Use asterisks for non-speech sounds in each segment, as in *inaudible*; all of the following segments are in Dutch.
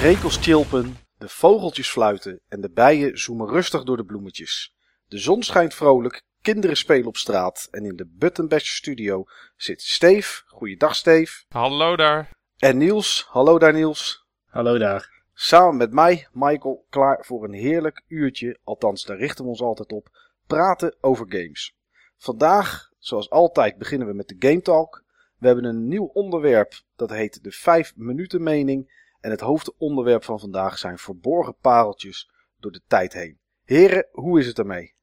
krekels chilpen, de vogeltjes fluiten en de bijen zoemen rustig door de bloemetjes. De zon schijnt vrolijk, kinderen spelen op straat en in de Buttonbash studio zit Steef. Goeiedag Steef. Hallo daar. En Niels. Hallo daar Niels. Hallo daar. Samen met mij, Michael, klaar voor een heerlijk uurtje, althans daar richten we ons altijd op, praten over games. Vandaag, zoals altijd, beginnen we met de Game Talk. We hebben een nieuw onderwerp, dat heet de 5 minuten mening. En het hoofdonderwerp van vandaag zijn verborgen pareltjes door de tijd heen. Heren, hoe is het ermee?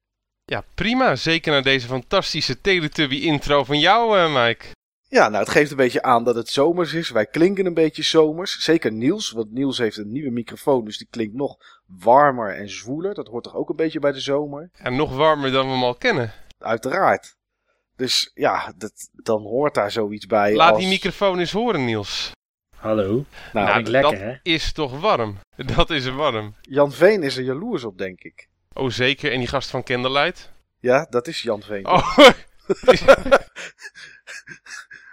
Ja, prima. Zeker naar deze fantastische Teletubby intro van jou, uh, Mike. Ja, nou het geeft een beetje aan dat het zomers is. Wij klinken een beetje zomers. Zeker Niels, want Niels heeft een nieuwe microfoon, dus die klinkt nog warmer en zwoeler. Dat hoort toch ook een beetje bij de zomer? En nog warmer dan we hem al kennen. Uiteraard. Dus ja, dat, dan hoort daar zoiets bij. Laat als... die microfoon eens horen, Niels. Hallo. Nou, nou lekker, dat hè? is toch warm. *laughs* Dat is warm. Jan Veen is er jaloers op, denk ik. Oh, zeker. En die gast van Candlelight? Ja, dat is Jan Veen. Oh, *laughs*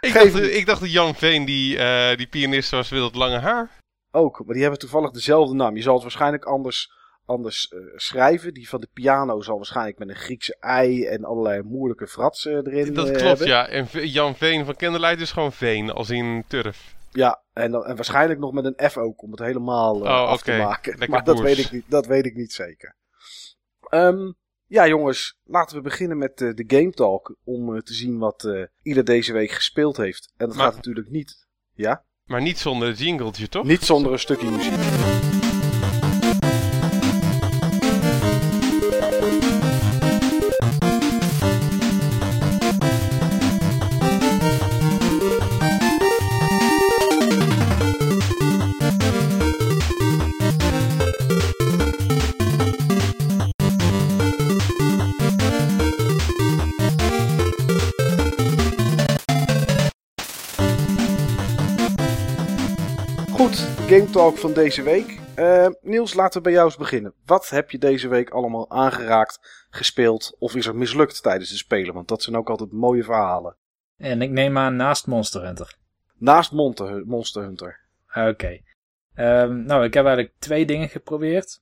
ik, dacht, ik dacht dat Jan Veen die, eh, die pianist was met het lange haar. Ook, maar die hebben toevallig dezelfde naam. Je zal het waarschijnlijk anders, anders eh, schrijven. Die van de piano zal waarschijnlijk met een Griekse ei en allerlei moeilijke fratsen erin Dat eh, klopt, hebben. ja. En Jan Veen van Candlelight is gewoon Veen, als in turf. Ja, en, dan- en waarschijnlijk nog met een F ook, om het helemaal eh, Oh, af te maken. Lekker maar dat weet, ik niet, dat weet ik niet zeker. Ehm, ja, jongens, laten we beginnen met eh, de Game Talk. Om eh, te zien wat ieder deze week gespeeld heeft. En dat Maar- gaat natuurlijk niet. Ja? Maar niet zonder het jingletje, toch? Niet zonder een stukje muziek. Talk van deze week. Eh, Niels, laten we bij jou eens beginnen. Wat heb je deze week allemaal aangeraakt, gespeeld of is er mislukt tijdens het spelen? Want dat zijn ook altijd mooie verhalen. En ik neem aan naast Monster Hunter. Naast Monster Hunter. Oké. Ehm, nou, ik heb eigenlijk twee dingen geprobeerd.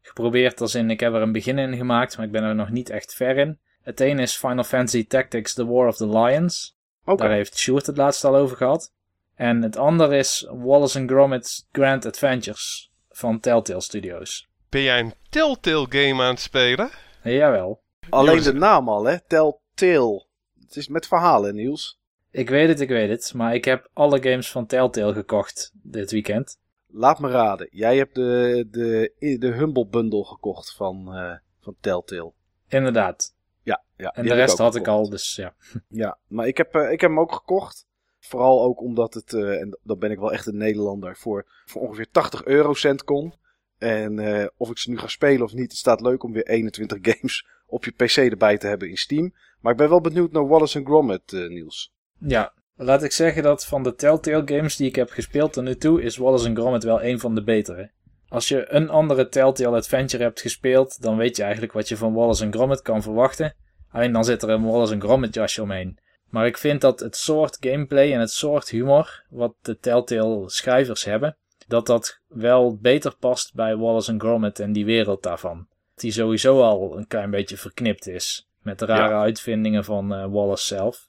Geprobeerd als in, ik heb er een begin in gemaakt, maar ik ben er nog niet echt ver in. Het een is Final Fantasy Tactics The War of the Lions. Daar heeft Sjoerd het laatst al over gehad. En het andere is Wallace and Gromit's Grand Adventures van Telltale Studios. Ben jij een Telltale game aan het spelen? Jawel. Alleen de naam al, hè? Telltale. Het is met verhalen, Niels. Ik weet het, ik weet het. Maar ik heb alle games van Telltale gekocht dit weekend. Laat me raden. Jij hebt de, de, de Humble Bundle gekocht van, eh, van Telltale. Inderdaad. Ja, ja. En de rest had ik al, dus ja. Ja, maar ik heb, eh, ik heb hem ook gekocht. Vooral ook omdat het, eh, en dan ben ik wel echt een Nederlander, voor, voor ongeveer 80 eurocent kon. En eh, of ik ze nu ga spelen of niet, het staat leuk om weer 21 *laughs* games op je PC erbij te hebben in Steam. Maar ik ben wel benieuwd naar Wallace Gromit, eh, Niels. Ja, laat ik zeggen dat van de Telltale games die ik heb gespeeld tot nu toe, is Wallace Gromit wel een van de betere. Als je een andere Telltale Adventure hebt gespeeld, dan weet je eigenlijk wat je van Wallace Gromit kan verwachten. Alleen dan zit er een Wallace Gromit jasje omheen. Maar ik vind dat het soort gameplay en het soort humor wat de Telltale schrijvers hebben, dat dat wel beter past bij Wallace and Gromit en die wereld daarvan. Die sowieso al een klein beetje verknipt is met de rare Ja. uitvindingen van eh, Wallace zelf.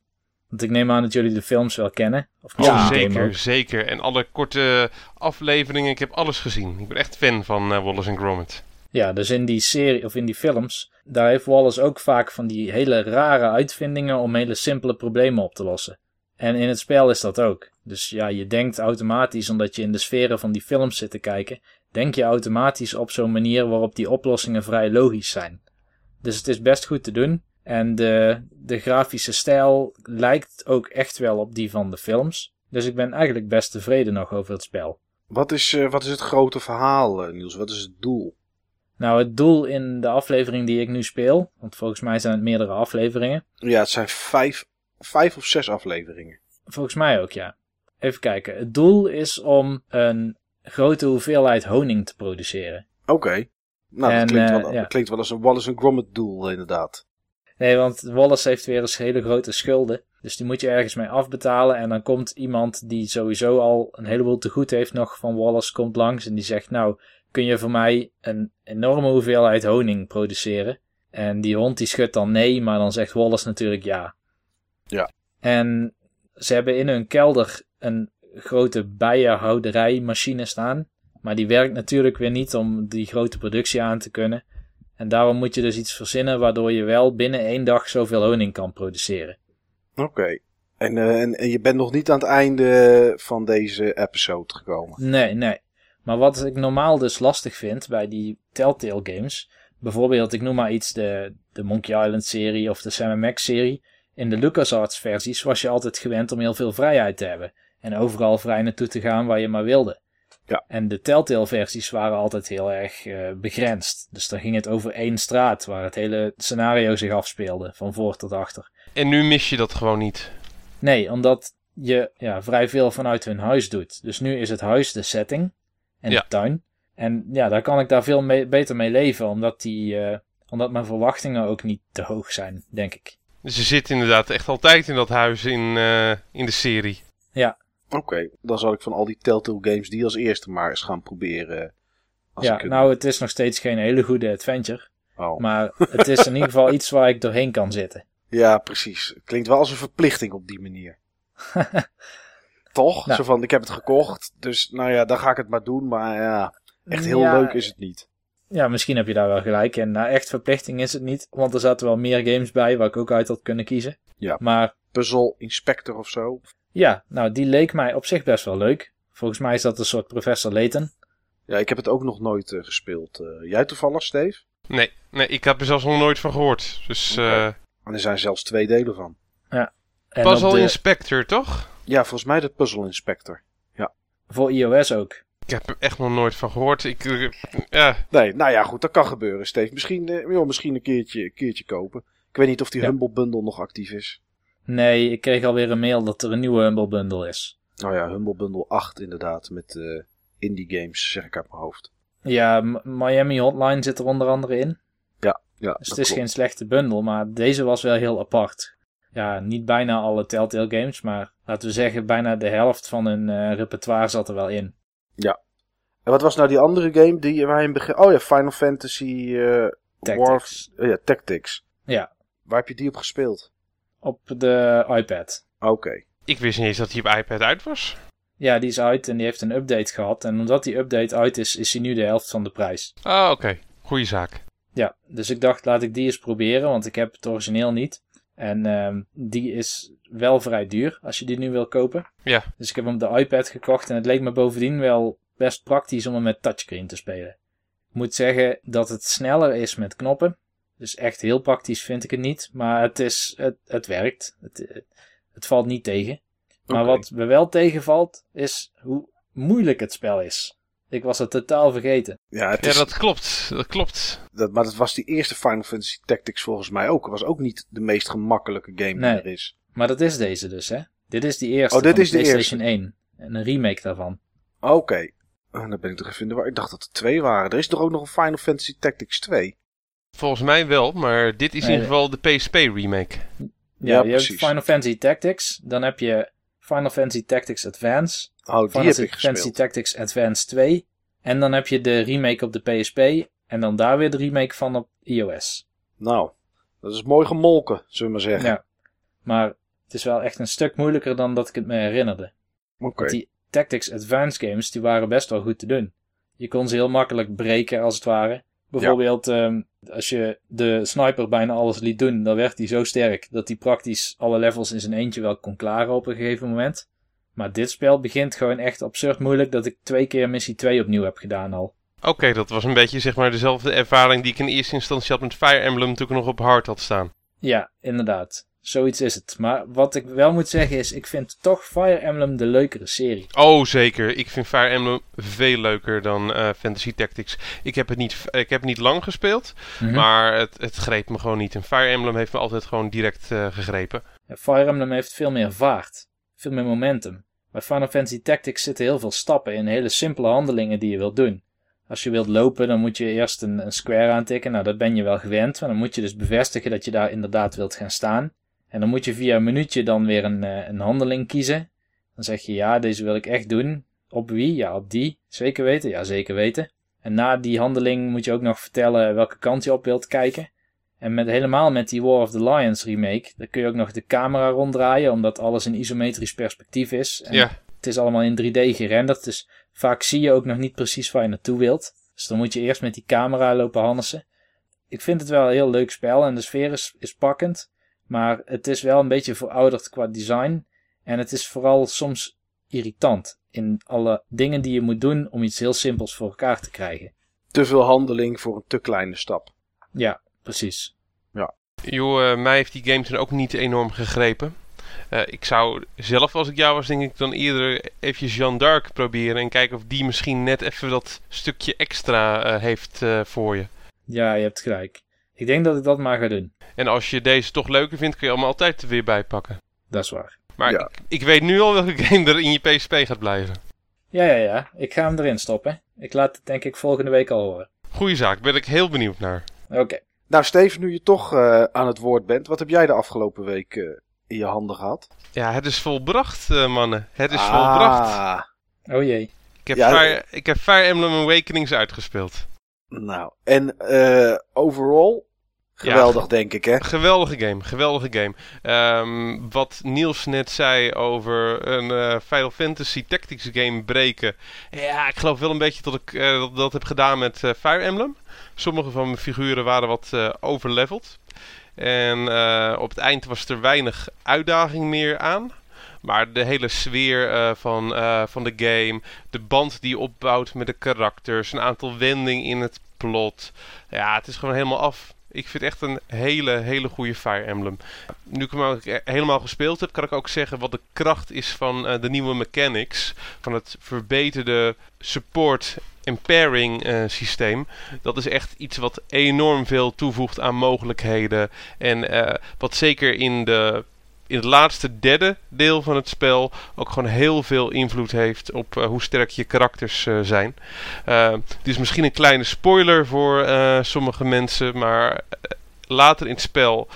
Want ik neem aan dat jullie de films wel kennen. Of game zeker, zeker. En alle korte afleveringen, ik heb alles gezien. Ik ben echt fan van eh, Wallace and Gromit. Ja, dus in die serie of in die films, daar heeft Wallace ook vaak van die hele rare uitvindingen om hele simpele problemen op te lossen. En in het spel is dat ook. Dus ja, je denkt automatisch, omdat je in de sferen van die films zit te kijken, denk je automatisch op zo'n manier waarop die oplossingen vrij logisch zijn. Dus het is best goed te doen. En de, de grafische stijl lijkt ook echt wel op die van de films. Dus ik ben eigenlijk best tevreden nog over het spel. Wat is, eh, wat is het grote verhaal, eh, Niels? Wat is het doel? Nou, het doel in de aflevering die ik nu speel, want volgens mij zijn het meerdere afleveringen. Ja, het zijn vijf, vijf of zes afleveringen. Volgens mij ook, ja. Even kijken. Het doel is om een grote hoeveelheid honing te produceren. Oké. Nou, En, dat, klinkt wel, ja. dat klinkt wel als een Wallace and Gromit doel, inderdaad. Nee, want Wallace heeft weer eens hele grote schulden. Dus die moet je ergens mee afbetalen. En dan komt iemand die sowieso al een heleboel te goed heeft nog van Wallace, komt langs en die zegt, nou, kun je voor mij een enorme hoeveelheid honing produceren? En die hond die schudt dan nee, maar dan zegt Wallace natuurlijk ja. Ja. En ze hebben in hun kelder een grote bijenhouderijmachine staan. Maar die werkt natuurlijk weer niet om die grote productie aan te kunnen. En daarom moet je dus iets verzinnen waardoor je wel binnen één dag zoveel honing kan produceren. Oké. En, eh, en, en je bent nog niet aan het einde van deze episode gekomen. Nee, nee. Maar wat ik normaal dus lastig vind bij die Telltale games. Bijvoorbeeld, ik noem maar iets, de, de Monkey Island serie of de Sam Max serie. In de LucasArts versies was je altijd gewend om heel veel vrijheid te hebben. En overal vrij naartoe te gaan waar je maar wilde. Ja. En de Telltale versies waren altijd heel erg eh, begrensd. Dus dan ging het over één straat waar het hele scenario zich afspeelde, van voor tot achter. En nu mis je dat gewoon niet. Nee, omdat je ja, vrij veel vanuit hun huis doet. Dus nu is het huis de setting en Ja. de tuin. En ja, daar kan ik daar veel mee- beter mee leven, omdat, die, eh, omdat mijn verwachtingen ook niet te hoog zijn, denk ik. Dus je zit inderdaad echt altijd in dat huis in, eh, in de serie. Oké, dan zal ik van al die Telltale games die als eerste maar eens gaan proberen. Als ja, ik het- nou, het is nog steeds geen hele goede adventure. Oh. Maar het is in ieder geval iets waar ik doorheen kan zitten. *laughs* Ja, precies. Het klinkt wel als een verplichting op die manier. *laughs* Toch? Nou. Zo van, ik heb het gekocht, dus nou ja, dan ga ik het maar doen. Maar ja, echt heel Ja, leuk is het niet. Ja, misschien heb je daar wel gelijk in. Nou, echt verplichting is het niet, want er zaten wel meer games bij waar ik ook uit had kunnen kiezen. Ja. Maar Puzzle Inspector of zo. ja, nou, die leek mij op zich best wel leuk. Volgens mij is dat een soort Professor Layton. Ja, ik heb het ook nog nooit eh, gespeeld. Eh, jij toevallig, Steve? Nee, nee, ik heb er zelfs nog nooit van gehoord. Dus Oké. eh En er zijn zelfs twee delen van. En Puzzle de- Inspector, toch? Ja, volgens mij de Puzzle Inspector. voor iOS ook. Ik heb er echt nog nooit van gehoord. Ik, eh, ja, Nee, nou ja, goed, dat kan gebeuren, Steve. Misschien, eh, joh, misschien een, keertje, een keertje kopen. Ik weet niet of die Ja. Humble Bundle nog actief is. Nee, ik kreeg alweer een mail dat er een nieuwe Humble Bundle is. Nou ja, Humble Bundle 8 inderdaad, met eh, indie games, zeg ik uit mijn hoofd. Ja, M- Miami Hotline zit er onder andere in. Ja, Dus dat het is klopt. geen slechte bundel, maar deze was wel heel apart. Ja, niet bijna alle Telltale games, maar laten we zeggen bijna de helft van hun eh, repertoire zat er wel in. En wat was nou die andere game die waar je in begin... Oh ja, Final Fantasy eh Tactics. War... eh, ja, Tactics. Ja, Waar heb je die op gespeeld? op de iPad. Oké. ik wist niet eens dat hij op iPad uit was. Ja, die is uit en die heeft een update gehad. En omdat die update uit is, is hij nu de helft van de prijs. Ah, oké. Goeie zaak. Ja, dus ik dacht, laat ik die eens proberen, want ik heb het origineel niet. En ehm, die is wel vrij duur als je die nu wil kopen. Ja. Dus ik heb hem op de iPad gekocht en het leek me bovendien wel best praktisch om hem met touchscreen te spelen. Ik moet zeggen dat het sneller is met knoppen. Dus echt heel praktisch vind ik het niet. Maar het, is, het, het werkt. Het, het, valt niet tegen. Maar wat me wel tegenvalt, is hoe moeilijk het spel is. Ik was het totaal vergeten. Ja, het Ja, is, dat klopt. Dat klopt. dat, maar dat was die eerste Final Fantasy Tactics volgens mij ook. Het was ook niet de meest gemakkelijke game Nee. die er is. Maar dat is deze dus, hè? Dit is die eerste Oh, dit van is de PlayStation 1. En een remake daarvan. Oké. Oh, dan ben ik toch even in de war. Ik dacht dat er twee waren. Er is toch ook nog een Final Fantasy Tactics 2? Volgens mij wel, maar dit is in ieder geval de PSP remake. Ja, Ja, je precies. hebt Final Fantasy Tactics. Dan heb je Final Fantasy Tactics Advance. Oh, die Final heb ik Fantasy gespeeld. Tactics Advance 2. En dan heb je de remake op de PSP. En dan daar weer de remake van op iOS. Nou, dat is mooi gemolken, zullen we maar zeggen. Ja. Maar het is wel echt een stuk moeilijker dan dat ik het me herinnerde. Oké. Die Tactics Advance games, die waren best wel goed te doen. Je kon ze heel makkelijk breken, als het ware. Bijvoorbeeld, ehm, als je de sniper bijna alles liet doen, dan werd hij zo sterk dat hij praktisch alle levels in zijn eentje wel kon klaren op een gegeven moment. Maar dit spel begint gewoon echt absurd moeilijk dat ik twee keer missie 2 opnieuw heb gedaan al. Oké, dat was een beetje zeg maar dezelfde ervaring die ik in eerste instantie had met Fire Emblem toen ik nog op hard had staan. Ja, inderdaad. Zoiets is het. Maar wat ik wel moet zeggen is, ik vind toch Fire Emblem de leukere serie. Oh, zeker. Ik vind Fire Emblem veel leuker dan eh, Fantasy Tactics. Ik heb het niet, ik heb het niet lang gespeeld, Mhm. maar het, het greep me gewoon niet. En Fire Emblem heeft me altijd gewoon direct eh, gegrepen. Ja, Fire Emblem heeft veel meer vaart. Veel meer momentum. Bij Final Fantasy Tactics zitten heel veel stappen in hele simpele handelingen die je wilt doen. Als je wilt lopen, dan moet je eerst een, een square aantikken. Nou, dat ben je wel gewend. Maar dan moet je dus bevestigen dat je daar inderdaad wilt gaan staan. En dan moet je via een minuutje dan weer een, eh, een handeling kiezen. Dan zeg je ja, deze wil ik echt doen. Op wie? Ja, op die. Zeker weten? Ja, zeker weten. En na die handeling moet je ook nog vertellen welke kant je op wilt kijken. En met, helemaal met die War of the Lions remake, dan kun je ook nog de camera ronddraaien, omdat alles in isometrisch perspectief is. En Ja. Het is allemaal in 3D gerenderd, dus vaak zie je ook nog niet precies waar je naartoe wilt. Dus dan moet je eerst met die camera lopen hannissen. Ik vind het wel een heel leuk spel en de sfeer is, is pakkend. Maar het is wel een beetje verouderd qua design. En het is vooral soms irritant in alle dingen die je moet doen om iets heel simpels voor elkaar te krijgen. Te veel handeling voor een te kleine stap. Ja, precies. Joh, eh, mij heeft die game toen ook niet enorm gegrepen. Eh, ik zou zelf, als ik jou was, denk ik dan eerder even Jeanne d'Arc proberen. En kijken of die misschien net even dat stukje extra eh, heeft eh, voor je. Ja, je hebt gelijk. Ik denk dat ik dat maar ga doen. En als je deze toch leuker vindt, kun je hem altijd er weer bij pakken. Dat is waar. Maar Ja. ik, ik weet nu al welke game er in je PSP gaat blijven. Ja, ja, ja. Ik ga hem erin stoppen. Ik laat het denk ik volgende week al horen. Goeie zaak, ben ik heel benieuwd naar. Oké. Nou, Steven, nu je toch eh, aan het woord bent, wat heb jij de afgelopen week eh, in je handen gehad? Ja, het is volbracht, eh, mannen. Het is volbracht. Ah, Oh jee. Ik heb, Ja, Fire, ik heb Fire Emblem Awakenings uitgespeeld. Nou, en eh, overall, geweldig denk ik, hè? Geweldige game, geweldige game. Ehm, wat Niels net zei over een eh, Final Fantasy Tactics game breken. Ja, ik geloof wel een beetje dat ik eh, dat, dat heb gedaan met Fire Emblem. Sommige van mijn figuren waren wat overleveld. En op het eind was er weinig uitdaging meer aan. Maar de hele sfeer van, van de game, de band die je opbouwt met de karakters, een aantal wendingen in het plot. Ja, het is gewoon helemaal af. Ik vind het echt een hele, hele goede Fire Emblem. Nu ik hem helemaal gespeeld heb, kan ik ook zeggen wat de kracht is van eh, de nieuwe mechanics. Van het verbeterde support en pairing eh, systeem. Dat is echt iets wat enorm veel toevoegt aan mogelijkheden. En eh, wat zeker in de in het laatste derde deel van het spel ook gewoon heel veel invloed heeft op eh, hoe sterk je karakters eh, zijn. Eh, dit is misschien een kleine spoiler voor sommige mensen, maar later in het spel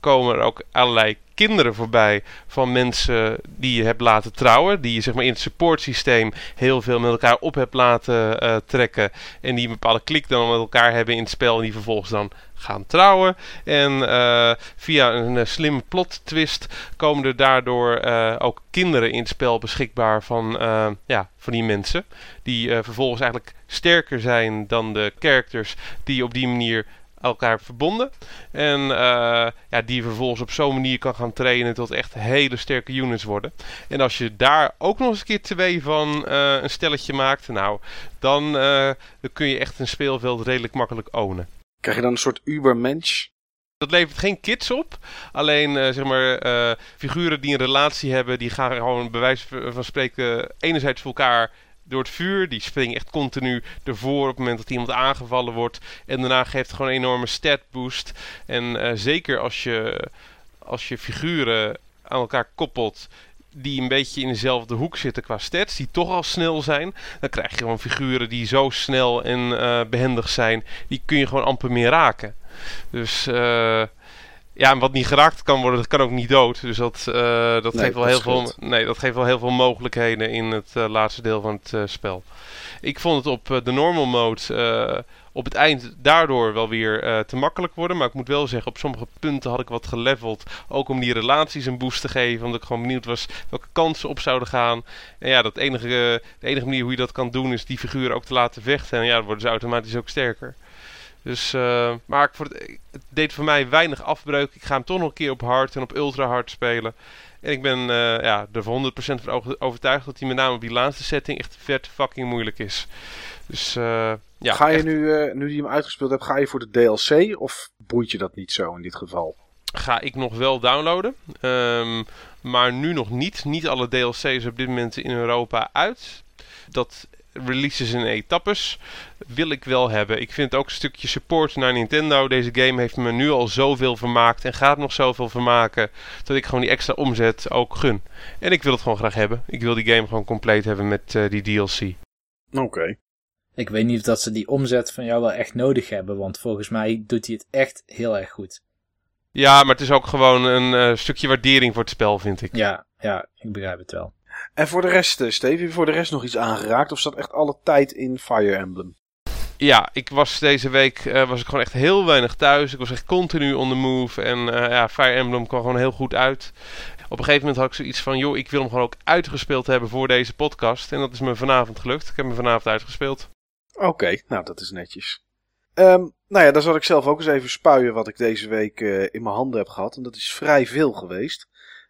komen er ook allerlei kinderen voorbij van mensen die je hebt laten trouwen. Die je zeg maar in het supportsysteem heel veel met elkaar op hebt laten eh, trekken. En die een bepaalde klik dan met elkaar hebben in het spel. En die vervolgens dan gaan trouwen. En eh, via een eh, slimme plot twist komen er daardoor ook kinderen in het spel beschikbaar van, ja, van die mensen. Die vervolgens eigenlijk sterker zijn dan de characters die op die manier elkaar verbonden. En eh, ja, die je vervolgens op zo'n manier kan gaan trainen tot echt hele sterke units worden. En als je daar ook nog eens een keer twee van eh, een stelletje maakt, nou, dan, eh, dan kun je echt een speelveld redelijk makkelijk ownen. Krijg je dan een soort ubermensch? Dat levert geen kids op. Alleen zeg maar figuren die een relatie hebben, die gaan gewoon bij wijze van spreken enerzijds voor elkaar door het vuur. Die springen echt continu ervoor op het moment dat iemand aangevallen wordt. En daarna geeft het gewoon een enorme stat boost. En eh, zeker als je, als je figuren aan elkaar koppelt die een beetje in dezelfde hoek zitten qua stats, die toch al snel zijn, dan krijg je gewoon figuren die zo snel en eh, behendig zijn, die kun je gewoon amper meer raken. Dus eh, ja, en wat niet geraakt kan worden, dat kan ook niet dood. Dus dat, eh, dat, Nee, geeft wel dat heel veel, nee, dat geeft wel heel veel mogelijkheden in het eh, laatste deel van het eh, spel. Ik vond het op de normal mode op het eind daardoor wel weer te makkelijk worden. Maar ik moet wel zeggen, op sommige punten had ik wat geleveld. Ook om die relaties een boost te geven. Omdat ik gewoon benieuwd was welke kansen op zouden gaan. En ja, dat enige, de enige manier hoe je dat kan doen is die figuren ook te laten vechten. En ja, dan worden ze automatisch ook sterker. Dus, eh, maar ik vond het, het deed voor mij weinig afbreuk. Ik ga hem toch nog een keer op hard en op ultra hard spelen. En ik ben eh, ja, er voor 100% van over- overtuigd dat hij met name op die laatste setting echt vet fucking moeilijk is. Dus eh, ja, ga je echt- nu, nu die hem uitgespeeld hebt, ga je voor de DLC of boeit je dat niet zo in dit geval? ga ik nog wel downloaden. Ehm, maar nu nog niet. Niet alle DLC's op dit moment in Europa uit. Dat releases in etappes wil ik wel hebben. Ik vind ook een stukje support naar Nintendo. Deze game heeft me nu al zoveel vermaakt en gaat nog zoveel vermaken. Dat ik gewoon die extra omzet ook gun. En ik wil het gewoon graag hebben. Ik wil die game gewoon compleet hebben met eh, die DLC. Oké. Ik weet niet of dat ze die omzet van jou wel echt nodig hebben, want volgens mij doet hij het echt heel erg goed. Ja, maar het is ook gewoon een uh, stukje waardering voor het spel, vind ik. Ja, ja, ik begrijp het wel. En voor de rest, uh, Steve, heb je voor de rest nog iets aangeraakt? Of staat echt alle tijd in Fire Emblem? Ja, ik was deze week uh, was ik gewoon echt heel weinig thuis. Ik was echt continu on the move. En ja, Fire Emblem kwam gewoon heel goed uit. Op een gegeven moment had ik zoiets van, joh, ik wil hem gewoon ook uitgespeeld hebben voor deze podcast. En dat is me vanavond gelukt. Ik heb hem vanavond uitgespeeld. Oké, nou dat is netjes. Um, nou ja, dan zal ik zelf ook eens even spuien wat ik deze week uh, in mijn handen heb gehad. En dat is vrij veel geweest.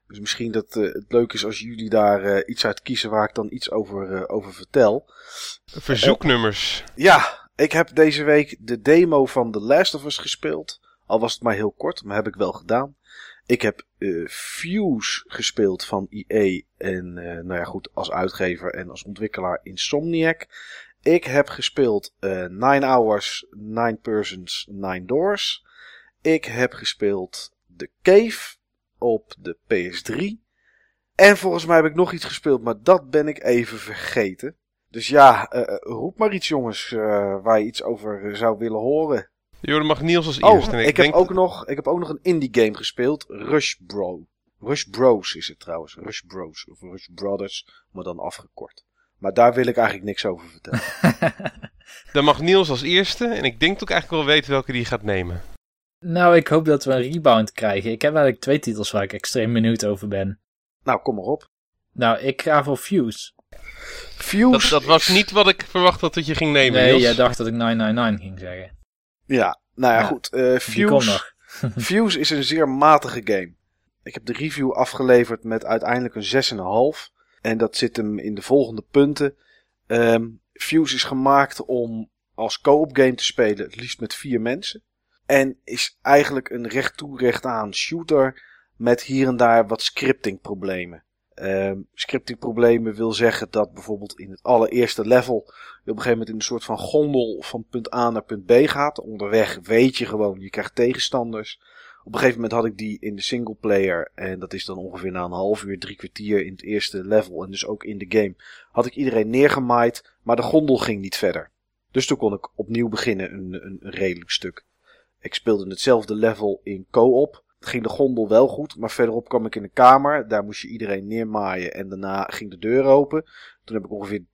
Dus misschien dat uh, het leuk is als jullie daar uh, iets uit kiezen waar ik dan iets over, over vertel. Verzoeknummers. ja, ik heb deze week de demo van The Last of Us gespeeld. Al was het maar heel kort, maar heb ik wel gedaan. Ik heb Fuse gespeeld van EA. En nou ja, goed, als uitgever en als ontwikkelaar Insomniac. Ik heb gespeeld uh, Nine Hours, Nine Persons, Nine Doors. Ik heb gespeeld The Cave op de PS3. En volgens mij heb ik nog iets gespeeld, maar dat ben ik even vergeten. Dus ja, uh, roep maar iets jongens uh, waar je iets over zou willen horen. Jo, dan mag Niels als oh, eerste. ik, ik, heb ook nog, ik heb ook nog een indie game gespeeld. Rush Bro. Rush Bros is het trouwens. Rush Bros. Of Rush Brothers, maar dan afgekort. Maar daar wil ik eigenlijk niks over vertellen. *laughs* Dan mag Niels als eerste. En ik denk dat ik eigenlijk wel weet welke die gaat nemen. Nou, ik hoop dat we een rebound krijgen. Ik heb eigenlijk twee titels waar ik extreem benieuwd over ben. Nou, kom maar op. Nou, ik ga voor Fuse. Fuse? Dat, dat was niet wat ik verwacht had dat je ging nemen, Nee, Niels. jij dacht dat ik 999 ging zeggen. Ja, nou ja, Ja, goed. Uh, komt Fuse, nog. *laughs* Fuse is een zeer matige game. Ik heb de review afgeleverd met uiteindelijk een 6,5. En dat zit hem in de volgende punten. Um, Fuse is gemaakt om als co-op game te spelen, het liefst met vier mensen. En is eigenlijk een recht toe recht aan shooter met hier en daar wat scripting problemen. Um, scripting problemen wil zeggen dat bijvoorbeeld in het allereerste level je op een gegeven moment in een soort van gondel van punt A naar punt B gaat. Onderweg weet je gewoon, je krijgt tegenstanders. Op een gegeven moment had ik die in de singleplayer. En dat is dan ongeveer na een half uur, drie kwartier in het eerste level. En dus ook in de game. Had ik iedereen neergemaaid. Maar de gondel ging niet verder. Dus toen kon ik opnieuw beginnen een, een redelijk stuk. Ik speelde hetzelfde level in co-op. Ging de gondel wel goed. Maar verderop kwam ik in een kamer. Daar moest je iedereen neermaaien. En daarna ging de deur open. Toen heb ik ongeveer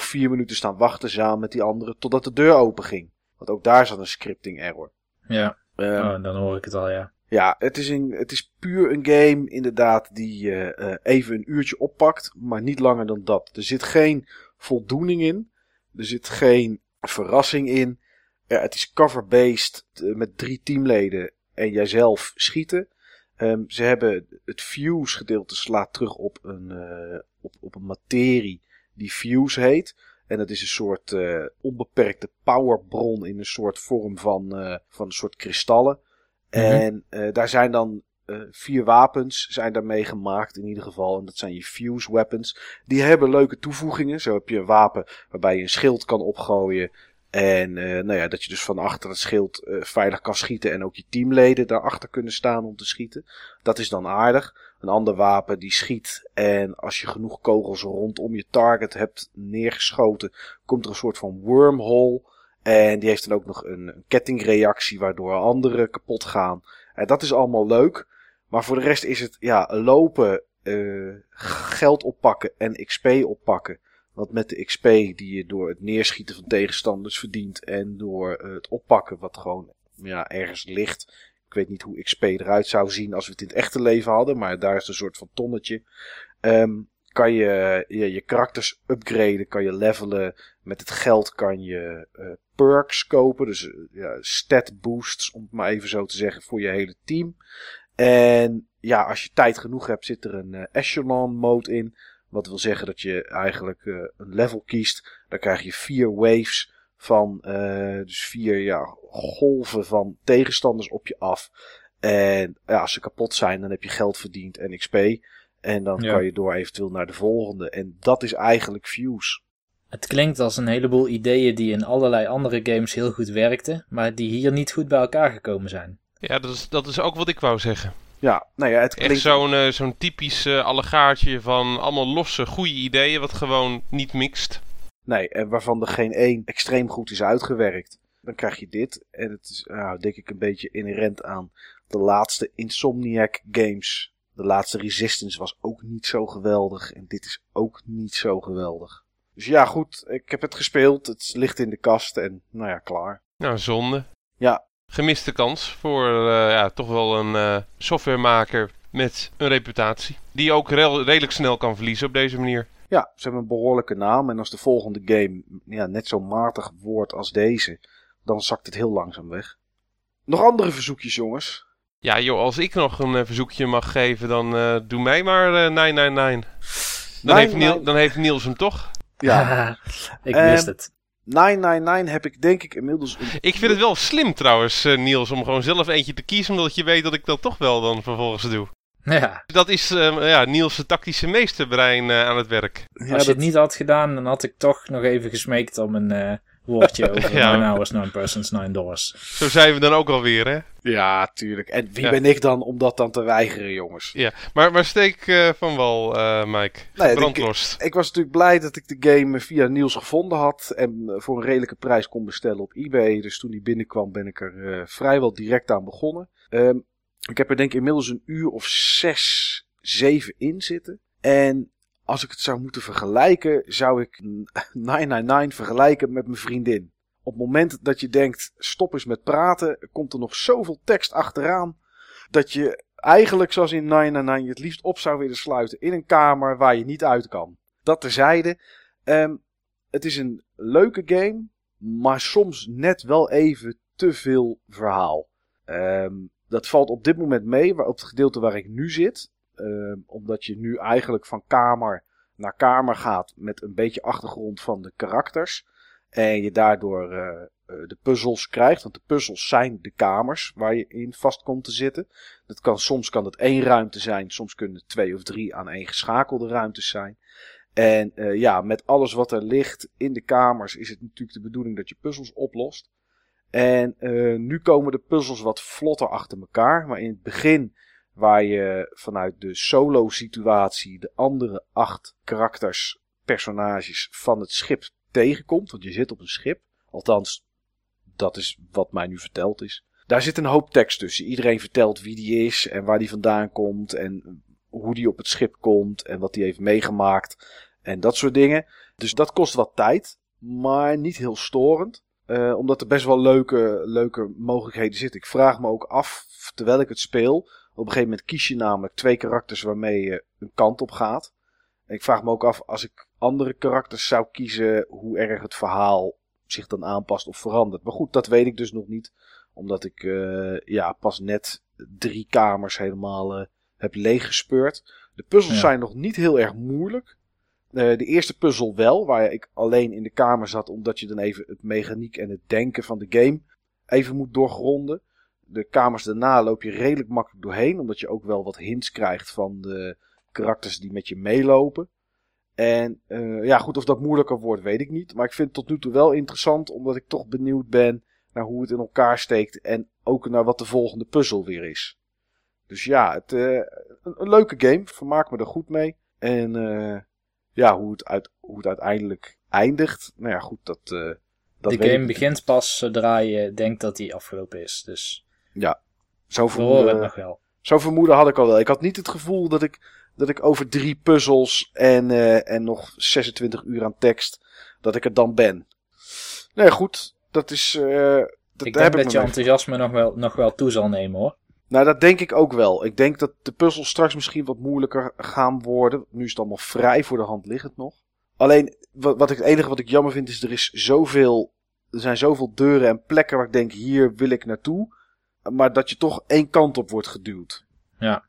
3,5, 4 minuten staan wachten samen met die anderen. Totdat de deur open ging. Want ook daar zat een scripting error. Ja, Um, oh, dan hoor ik het al, ja. ja, het is, een, het is puur een game, inderdaad, die uh, uh, even een uurtje oppakt, maar niet langer dan dat. Er zit geen voldoening in, er zit geen verrassing in. Ja, het is cover-based uh, met drie teamleden en jijzelf schieten. Um, ze hebben het fuse gedeelte slaat terug op een, op, op een materie die fuse heet. En dat is een soort uh, onbeperkte powerbron in een soort vorm van, uh, van een soort kristallen. Mm -hmm. En daar zijn dan vier wapens zijn daarmee gemaakt in ieder geval. En dat zijn je fuse weapons. Die hebben leuke toevoegingen. Zo heb je een wapen waarbij je een schild kan opgooien. En nou ja, dat je dus van achter het schild veilig kan schieten. En ook je teamleden daarachter kunnen staan om te schieten. Dat is dan aardig. Een ander wapen die schiet en als je genoeg kogels rondom je target hebt neergeschoten, komt er een soort van wormhole. En die heeft dan ook nog een, een kettingreactie waardoor anderen kapot gaan. En dat is allemaal leuk. Maar voor de rest is het ja, lopen, uh, geld oppakken en XP oppakken. Want met de XP die je door het neerschieten van tegenstanders verdient en door uh, het oppakken wat gewoon ja, ergens ligt. Ik weet niet hoe XP eruit zou zien als we het in het echte leven hadden, maar daar is een soort van tonnetje. Um, kan je, je karakters upgraden, kan je levelen. Met het geld kan je uh, perks kopen, dus uh, ja, stat boosts, om het maar even zo te zeggen, voor je hele team. En ja, als je tijd genoeg hebt, zit er een echelon mode in. Wat wil zeggen dat je eigenlijk een level kiest. Dan krijg je vier waves van uh, dus vier ja, golven van tegenstanders op je af. En ja, als ze kapot zijn, dan heb je geld verdiend en XP. En dan ja. kan je door eventueel naar de volgende. En dat is eigenlijk Fuse. Het klinkt als een heleboel ideeën die in allerlei andere games heel goed werkten, maar die hier niet goed bij elkaar gekomen zijn. Ja, dat is, dat is ook wat ik wou zeggen. Ja, nou ja, het klinkt... Echt zo'n uh, zo'n typisch uh, allegaartje van allemaal losse, goede ideeën, wat gewoon niet mixt. Nee, en waarvan er geen één extreem goed is uitgewerkt. dan krijg je dit. En het is, nou, denk ik, een beetje inherent aan de laatste Insomniac games. De laatste Resistance was ook niet zo geweldig. En dit is ook niet zo geweldig. Dus ja, goed. Ik heb het gespeeld. Het ligt in de kast. En nou ja, klaar. Nou, zonde. Ja. Gemiste kans voor uh, ja, toch wel een uh, softwaremaker met een reputatie. Die ook redelijk snel kan verliezen op deze manier. Ja, ze hebben een behoorlijke naam. En als de volgende game ja, net zo matig wordt als deze, dan zakt het heel langzaam weg. Nog andere verzoekjes, jongens? Ja, joh, als ik nog een uh, verzoekje mag geven, dan uh, doe mij maar uh, 999. Dan, heeft Niel, dan heeft Niels hem toch? Ja, *laughs* ik wist het. 999 heb ik denk ik inmiddels... Ik vind het wel slim trouwens, Niels, om gewoon zelf eentje te kiezen, omdat je weet dat ik dat toch wel dan vervolgens doe. Ja. Dat is uh, ja, Niels' tactische meesterbrein uh, aan het werk. Ja, Als je het niet had gedaan, dan had ik toch nog even gesmeekt om een uh, woordje *laughs* over ja. 9 hours, 9 persons, 9 dollars. Zo zijn we dan ook alweer, hè? Ja, tuurlijk. En wie ja. ben ik dan om dat dan te weigeren, jongens? Ja, maar, maar steek van wal, Mike. Nee, Brandlost. Ik, ik, was natuurlijk blij dat ik de game via Niels gevonden had. En voor een redelijke prijs kon bestellen op eBay. Dus toen die binnenkwam ben ik er vrijwel direct aan begonnen. Um, ik heb er denk ik inmiddels een uur of zes, zeven in zitten. En als ik het zou moeten vergelijken, zou ik 999 vergelijken met mijn vriendin. Op het moment dat je denkt, stop eens met praten, komt er nog zoveel tekst achteraan. Dat je eigenlijk, zoals in 999, het liefst op zou willen sluiten in een kamer waar je niet uit kan. Dat terzijde. Um, het is een leuke game, maar soms net wel even te veel verhaal. Um, dat valt op dit moment mee, op het gedeelte waar ik nu zit. Uh, omdat je nu eigenlijk van kamer naar kamer gaat met een beetje achtergrond van de karakters. En je daardoor uh, de puzzels krijgt. Want de puzzels zijn de kamers waar je in vast komt te zitten. Dat kan, soms kan het één ruimte zijn, soms kunnen het twee of drie aan één geschakelde ruimtes zijn. En uh, ja, met alles wat er ligt in de kamers is het natuurlijk de bedoeling dat je puzzels oplost. En nu komen de puzzels wat vlotter achter elkaar. Maar in het begin, waar je vanuit de solo situatie de andere acht karakters, personages van het schip tegenkomt. Want je zit op een schip. Althans, dat is wat mij nu verteld is. Daar zit een hoop tekst tussen. Iedereen vertelt wie die is en waar die vandaan komt. En hoe die op het schip komt en wat die heeft meegemaakt. En dat soort dingen. Dus dat kost wat tijd. Maar niet heel storend. Uh, omdat er best wel leuke, leuke mogelijkheden zitten. Ik vraag me ook af, terwijl ik het speel. Op een gegeven moment kies je namelijk twee karakters waarmee je een kant op gaat. En ik vraag me ook af, als ik andere karakters zou kiezen, hoe erg het verhaal zich dan aanpast of verandert. Maar goed, dat weet ik dus nog niet. Omdat ik uh, ja, pas net drie kamers helemaal uh, heb leeggespeurd. De puzzels ja. zijn nog niet heel erg moeilijk. Uh, de eerste puzzel wel, waar ik alleen in de kamer zat, omdat je dan even het mechaniek en het denken van de game even moet doorgronden. De kamers daarna loop je redelijk makkelijk doorheen, omdat je ook wel wat hints krijgt van de karakters die met je meelopen. En uh, ja, goed, of dat moeilijker wordt, weet ik niet. Maar ik vind het tot nu toe wel interessant, omdat ik toch benieuwd ben naar hoe het in elkaar steekt en ook naar wat de volgende puzzel weer is. Dus ja, het, uh, een, een, leuke game, vermaak me er goed mee. En ja, hoe het, uit, hoe het uiteindelijk eindigt. Nou ja, goed, dat. Dat de game begint pas zodra je denkt dat die afgelopen is. Dus. Ja, zo vermoeden, nog wel. zo vermoeden had ik al wel. Ik had niet het gevoel dat ik, dat ik over drie puzzels en, uh, en nog 26 uur aan tekst. dat ik er dan ben. Nee, goed, dat is. Uh, dat ik denk dat je enthousiasme nog wel, nog wel toe zal nemen hoor. Nou, dat denk ik ook wel. Ik denk dat de puzzels straks misschien wat moeilijker gaan worden. Nu is het allemaal vrij voor de hand liggend nog. Alleen, wat, wat ik, het enige wat ik jammer vind is, er is zoveel, er zijn zoveel deuren en plekken waar ik denk, hier wil ik naartoe. Maar dat je toch één kant op wordt geduwd. Ja.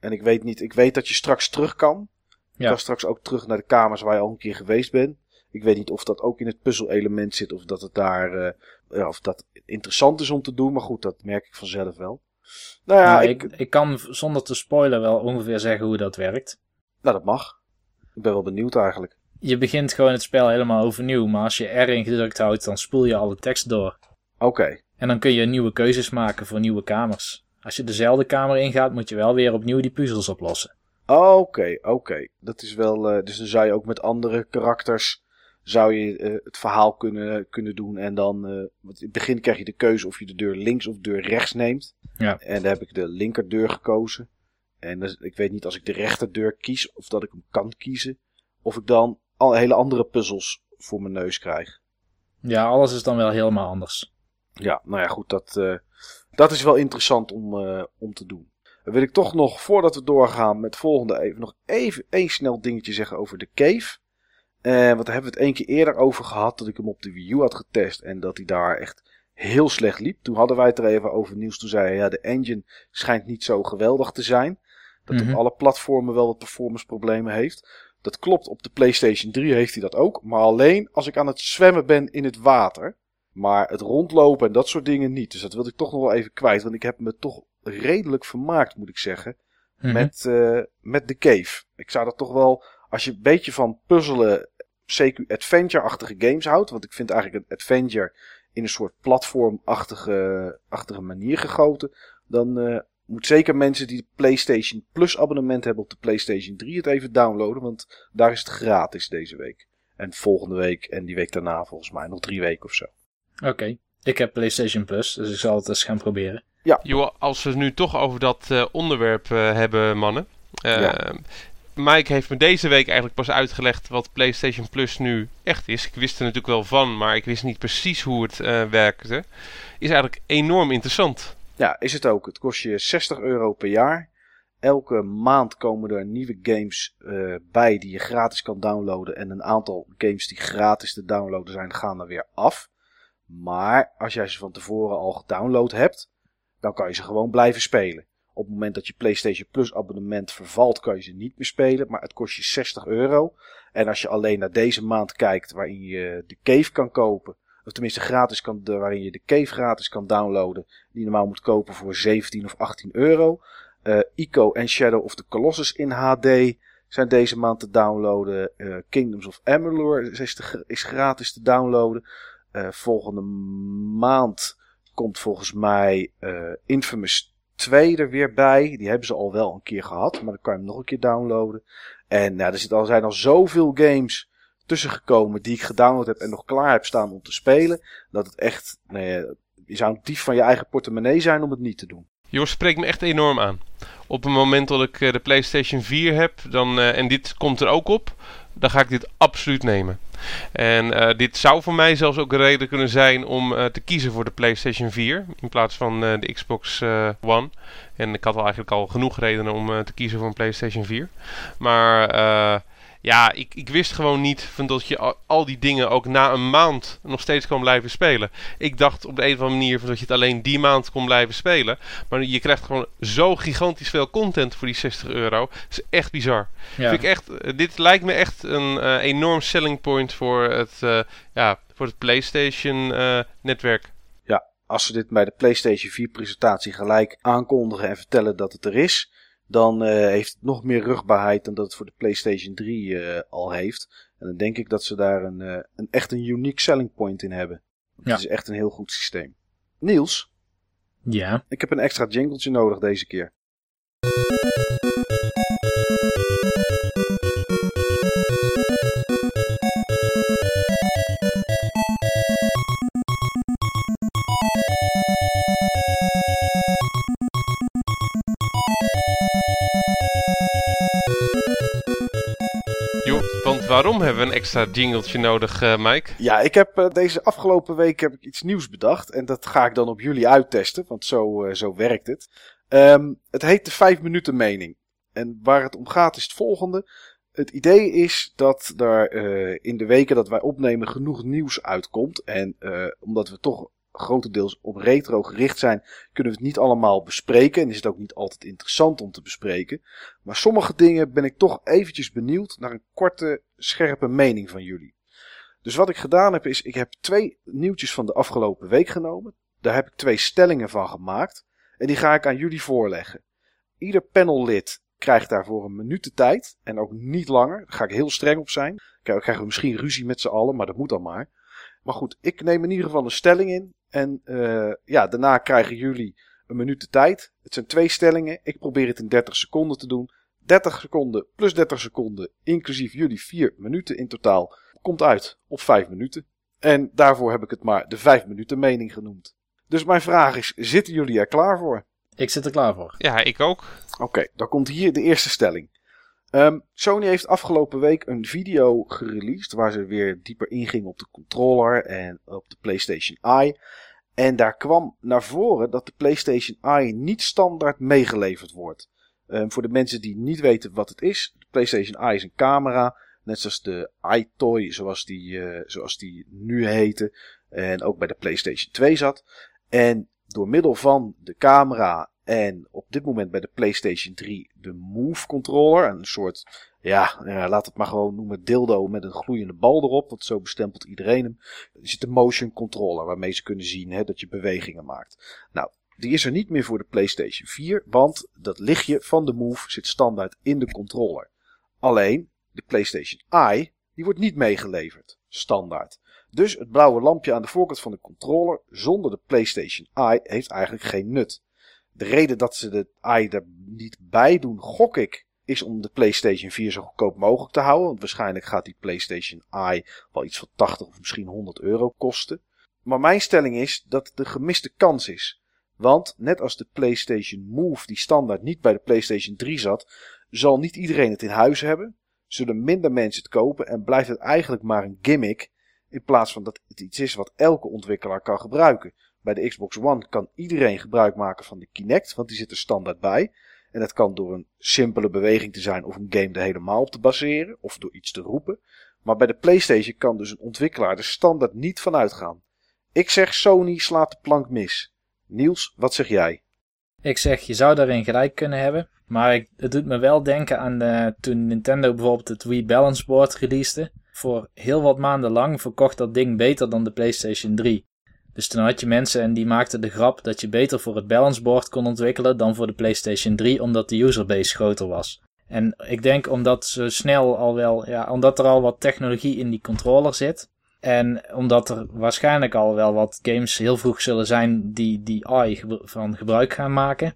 En ik weet niet, ik weet dat je straks terug kan. Je ja. kan straks ook terug naar de kamers waar je al een keer geweest bent. Ik weet niet of dat ook in het puzzelelement zit of dat het daar, uh, ja, of dat interessant is om te doen. Maar goed, dat merk ik vanzelf wel. Nou ja, nou, ik, ik, ik, kan zonder te spoilen wel ongeveer zeggen hoe dat werkt. Nou, dat mag. Ik ben wel benieuwd eigenlijk. Je begint gewoon het spel helemaal overnieuw, maar als je R gedrukt houdt, dan spoel je alle tekst door. Oké. Okay. En dan kun je nieuwe keuzes maken voor nieuwe kamers. Als je dezelfde kamer ingaat, moet je wel weer opnieuw die puzzels oplossen. Oké, oké. Okay. Dat is wel. Uh, dus dan zou je ook met andere karakters zou je eh, het verhaal kunnen, kunnen doen. En dan, uh, want in het begin krijg je de keuze of je de deur links of de deur rechts neemt. Ja. En daar heb ik de linkerdeur gekozen. En dus, ik weet niet als ik de rechterdeur kies of dat ik hem kan kiezen. Of ik dan al hele andere puzzels voor mijn neus krijg. Ja, alles is dan wel helemaal anders. Ja, nou ja, goed, dat, uh, dat is wel interessant om, uh, om te doen. Dan wil ik toch nog, voordat we doorgaan met het volgende, even nog even één snel dingetje zeggen over de cave. Uh, want daar hebben we het één keer eerder over gehad, dat ik hem op de Wii U had getest en dat hij daar echt heel slecht liep. Toen hadden wij het er even over nieuws. Toen zei hij, ja, de engine schijnt niet zo geweldig te zijn. Dat Mhm. op alle platformen wel wat performance problemen heeft. Dat klopt, op de PlayStation 3 heeft hij dat ook. Maar alleen als ik aan het zwemmen ben in het water. Maar het rondlopen en dat soort dingen niet. Dus dat wilde ik toch nog wel even kwijt. Want ik heb me toch redelijk vermaakt, moet ik zeggen. Mhm. Met, uh, met de cave. Ik zou dat toch wel, als je een beetje van puzzelen, CQ adventure-achtige games houdt. Want ik vind eigenlijk een adventure in een soort platformachtige achtige manier gegoten. Dan uh, moet zeker mensen die de PlayStation Plus abonnement hebben op de PlayStation 3 het even downloaden. Want daar is het gratis deze week. En volgende week en die week daarna volgens mij. Nog drie weken of zo. Oké. Okay. Ik heb PlayStation Plus, dus ik zal het eens gaan proberen. Ja. Jo, als we het nu toch over dat uh, onderwerp uh, hebben, mannen. Uh, ja. Mike heeft me deze week eigenlijk pas uitgelegd wat PlayStation Plus nu echt is. Ik wist er natuurlijk wel van, maar ik wist niet precies hoe het uh, werkte. Is eigenlijk enorm interessant. Ja, is het ook. Het kost je 60 euro per jaar. Elke maand komen er nieuwe games uh, bij die je gratis kan downloaden. En een aantal games die gratis te downloaden zijn, gaan er weer af. Maar als jij ze van tevoren al gedownload hebt, dan kan je ze gewoon blijven spelen. Op het moment dat je PlayStation Plus abonnement vervalt, kan je ze niet meer spelen. Maar het kost je 60 euro. En als je alleen naar deze maand kijkt, waarin je de cave kan kopen. Of tenminste gratis kan, waarin je de cave gratis kan downloaden. Die je normaal moet kopen voor 17 of 18 euro. Uh, Ico en Shadow of the Colossus in HD zijn deze maand te downloaden. Uh, Kingdoms of Amalur is gratis te downloaden. Uh, volgende maand komt volgens mij Infamous 2 er weer bij. Die hebben ze al wel een keer gehad, maar dan kan je hem nog een keer downloaden. En nou, er zit al, zijn al zoveel games tussen gekomen die ik gedownload heb en nog klaar heb staan om te spelen. Dat het echt, nee, je zou een dief van je eigen portemonnee zijn om het niet te doen. Jos spreekt me echt enorm aan. Op het moment dat ik de PlayStation 4 heb, dan, en dit komt er ook op, dan ga ik dit absoluut nemen. En uh, dit zou voor mij zelfs ook een reden kunnen zijn om uh, te kiezen voor de PlayStation 4 in plaats van de Xbox One. En ik had al eigenlijk al genoeg redenen om te kiezen voor een PlayStation 4. Maar ja, ik, ik wist gewoon niet van dat je al, al, die dingen ook na een maand nog steeds kon blijven spelen. Ik dacht op de een of andere manier van dat je het alleen die maand kon blijven spelen. Maar je krijgt gewoon zo gigantisch veel content voor die 60 euro. Dat is echt bizar. Ja. Vind ik echt, dit lijkt me echt een uh, enorm selling point voor het, uh, ja, voor het PlayStation uh, netwerk. Ja, als ze dit bij de PlayStation 4 presentatie gelijk aankondigen en vertellen dat het er is dan uh, heeft het nog meer rugbaarheid dan dat het voor de PlayStation 3 uh, al heeft. En dan denk ik dat ze daar een, uh, een echt een unique selling point in hebben. Ja. Het is echt een heel goed systeem. Niels? Ja? Ik heb een extra jingletje nodig deze keer. Waarom hebben we een extra jingletje nodig, uh, Mike? Ja, ik heb uh, deze afgelopen week heb ik iets nieuws bedacht. En dat ga ik dan op jullie uittesten, want zo, uh, zo werkt het. Um, het heet de 5 minuten mening. En waar het om gaat is het volgende. Het idee is dat er in de weken dat wij opnemen genoeg nieuws uitkomt. En omdat we toch grotendeels op retro gericht zijn, kunnen we het niet allemaal bespreken. En is het ook niet altijd interessant om te bespreken. Maar sommige dingen ben ik toch eventjes benieuwd naar een korte, scherpe mening van jullie. Dus wat ik gedaan heb is, ik heb twee nieuwtjes van de afgelopen week genomen. Daar heb ik twee stellingen van gemaakt. En die ga ik aan jullie voorleggen. Ieder panellid krijgt daarvoor een minuut de tijd. En ook niet langer. Daar ga ik heel streng op zijn. Krijgen we misschien ruzie met z'n allen, maar dat moet dan maar. Maar goed, ik neem in ieder geval een stelling in. En uh, ja, daarna krijgen jullie een minuut de tijd. Het zijn twee stellingen. Ik probeer het in 30 seconden te doen. 30 seconden plus 30 seconden, inclusief jullie 4 minuten in totaal. komt uit op 5 minuten. En daarvoor heb ik het maar de 5 minuten mening genoemd. Dus mijn vraag is, zitten jullie er klaar voor? Ik zit er klaar voor. Ja, ik ook. Oké, dan komt hier de eerste stelling. Um, Sony heeft afgelopen week een video gereleased waar ze weer dieper inging op de controller en op de PlayStation Eye. En daar kwam naar voren dat de PlayStation Eye niet standaard meegeleverd wordt. Um, voor de mensen die niet weten wat het is, de PlayStation Eye is een camera, net zoals de iToy, zoals die, uh, zoals die nu heette, en ook bij de PlayStation 2 zat. En door middel van de camera en op dit moment bij de PlayStation 3 de Move controller. Een soort, ja, laat het maar gewoon noemen, dildo met een gloeiende bal erop. Want zo bestempelt iedereen hem. Er zit de motion controller waarmee ze kunnen zien hè, dat je bewegingen maakt. Nou, die is er niet meer voor de PlayStation 4. Want dat lichtje van de Move zit standaard in de controller. Alleen, de PlayStation Eye, die wordt niet meegeleverd. Standaard. Dus het blauwe lampje aan de voorkant van de controller zonder de PlayStation Eye heeft eigenlijk geen nut. De reden dat ze de Eye er niet bij doen, gok ik, is om de PlayStation 4 zo goedkoop mogelijk te houden. Want waarschijnlijk gaat die PlayStation Eye wel iets van 80 of misschien 100 euro kosten. Maar mijn stelling is dat het de gemiste kans is. Want net als de PlayStation Move die standaard niet bij de PlayStation 3 zat, zal niet iedereen het in huis hebben. Zullen minder mensen het kopen en blijft het eigenlijk maar een gimmick. In plaats van dat het iets is wat elke ontwikkelaar kan gebruiken. Bij de Xbox One kan iedereen gebruik maken van de Kinect, want die zit er standaard bij. En dat kan door een simpele beweging te zijn of een game er helemaal op te baseren, of door iets te roepen. Maar bij de PlayStation kan dus een ontwikkelaar er standaard niet van uitgaan. Ik zeg Sony slaat de plank mis. Niels, wat zeg jij? Ik zeg, je zou daarin gelijk kunnen hebben. Maar ik, het doet me wel denken aan de, toen Nintendo bijvoorbeeld het Wii Balance Board releaste. Voor heel wat maanden lang verkocht dat ding beter dan de PlayStation 3. Dus toen had je mensen en die maakten de grap dat je beter voor het balanceboard kon ontwikkelen dan voor de PlayStation 3, omdat de userbase groter was. En ik denk omdat ze snel al wel, ja, omdat er al wat technologie in die controller zit. En omdat er waarschijnlijk al wel wat games heel vroeg zullen zijn die die AI van gebruik gaan maken,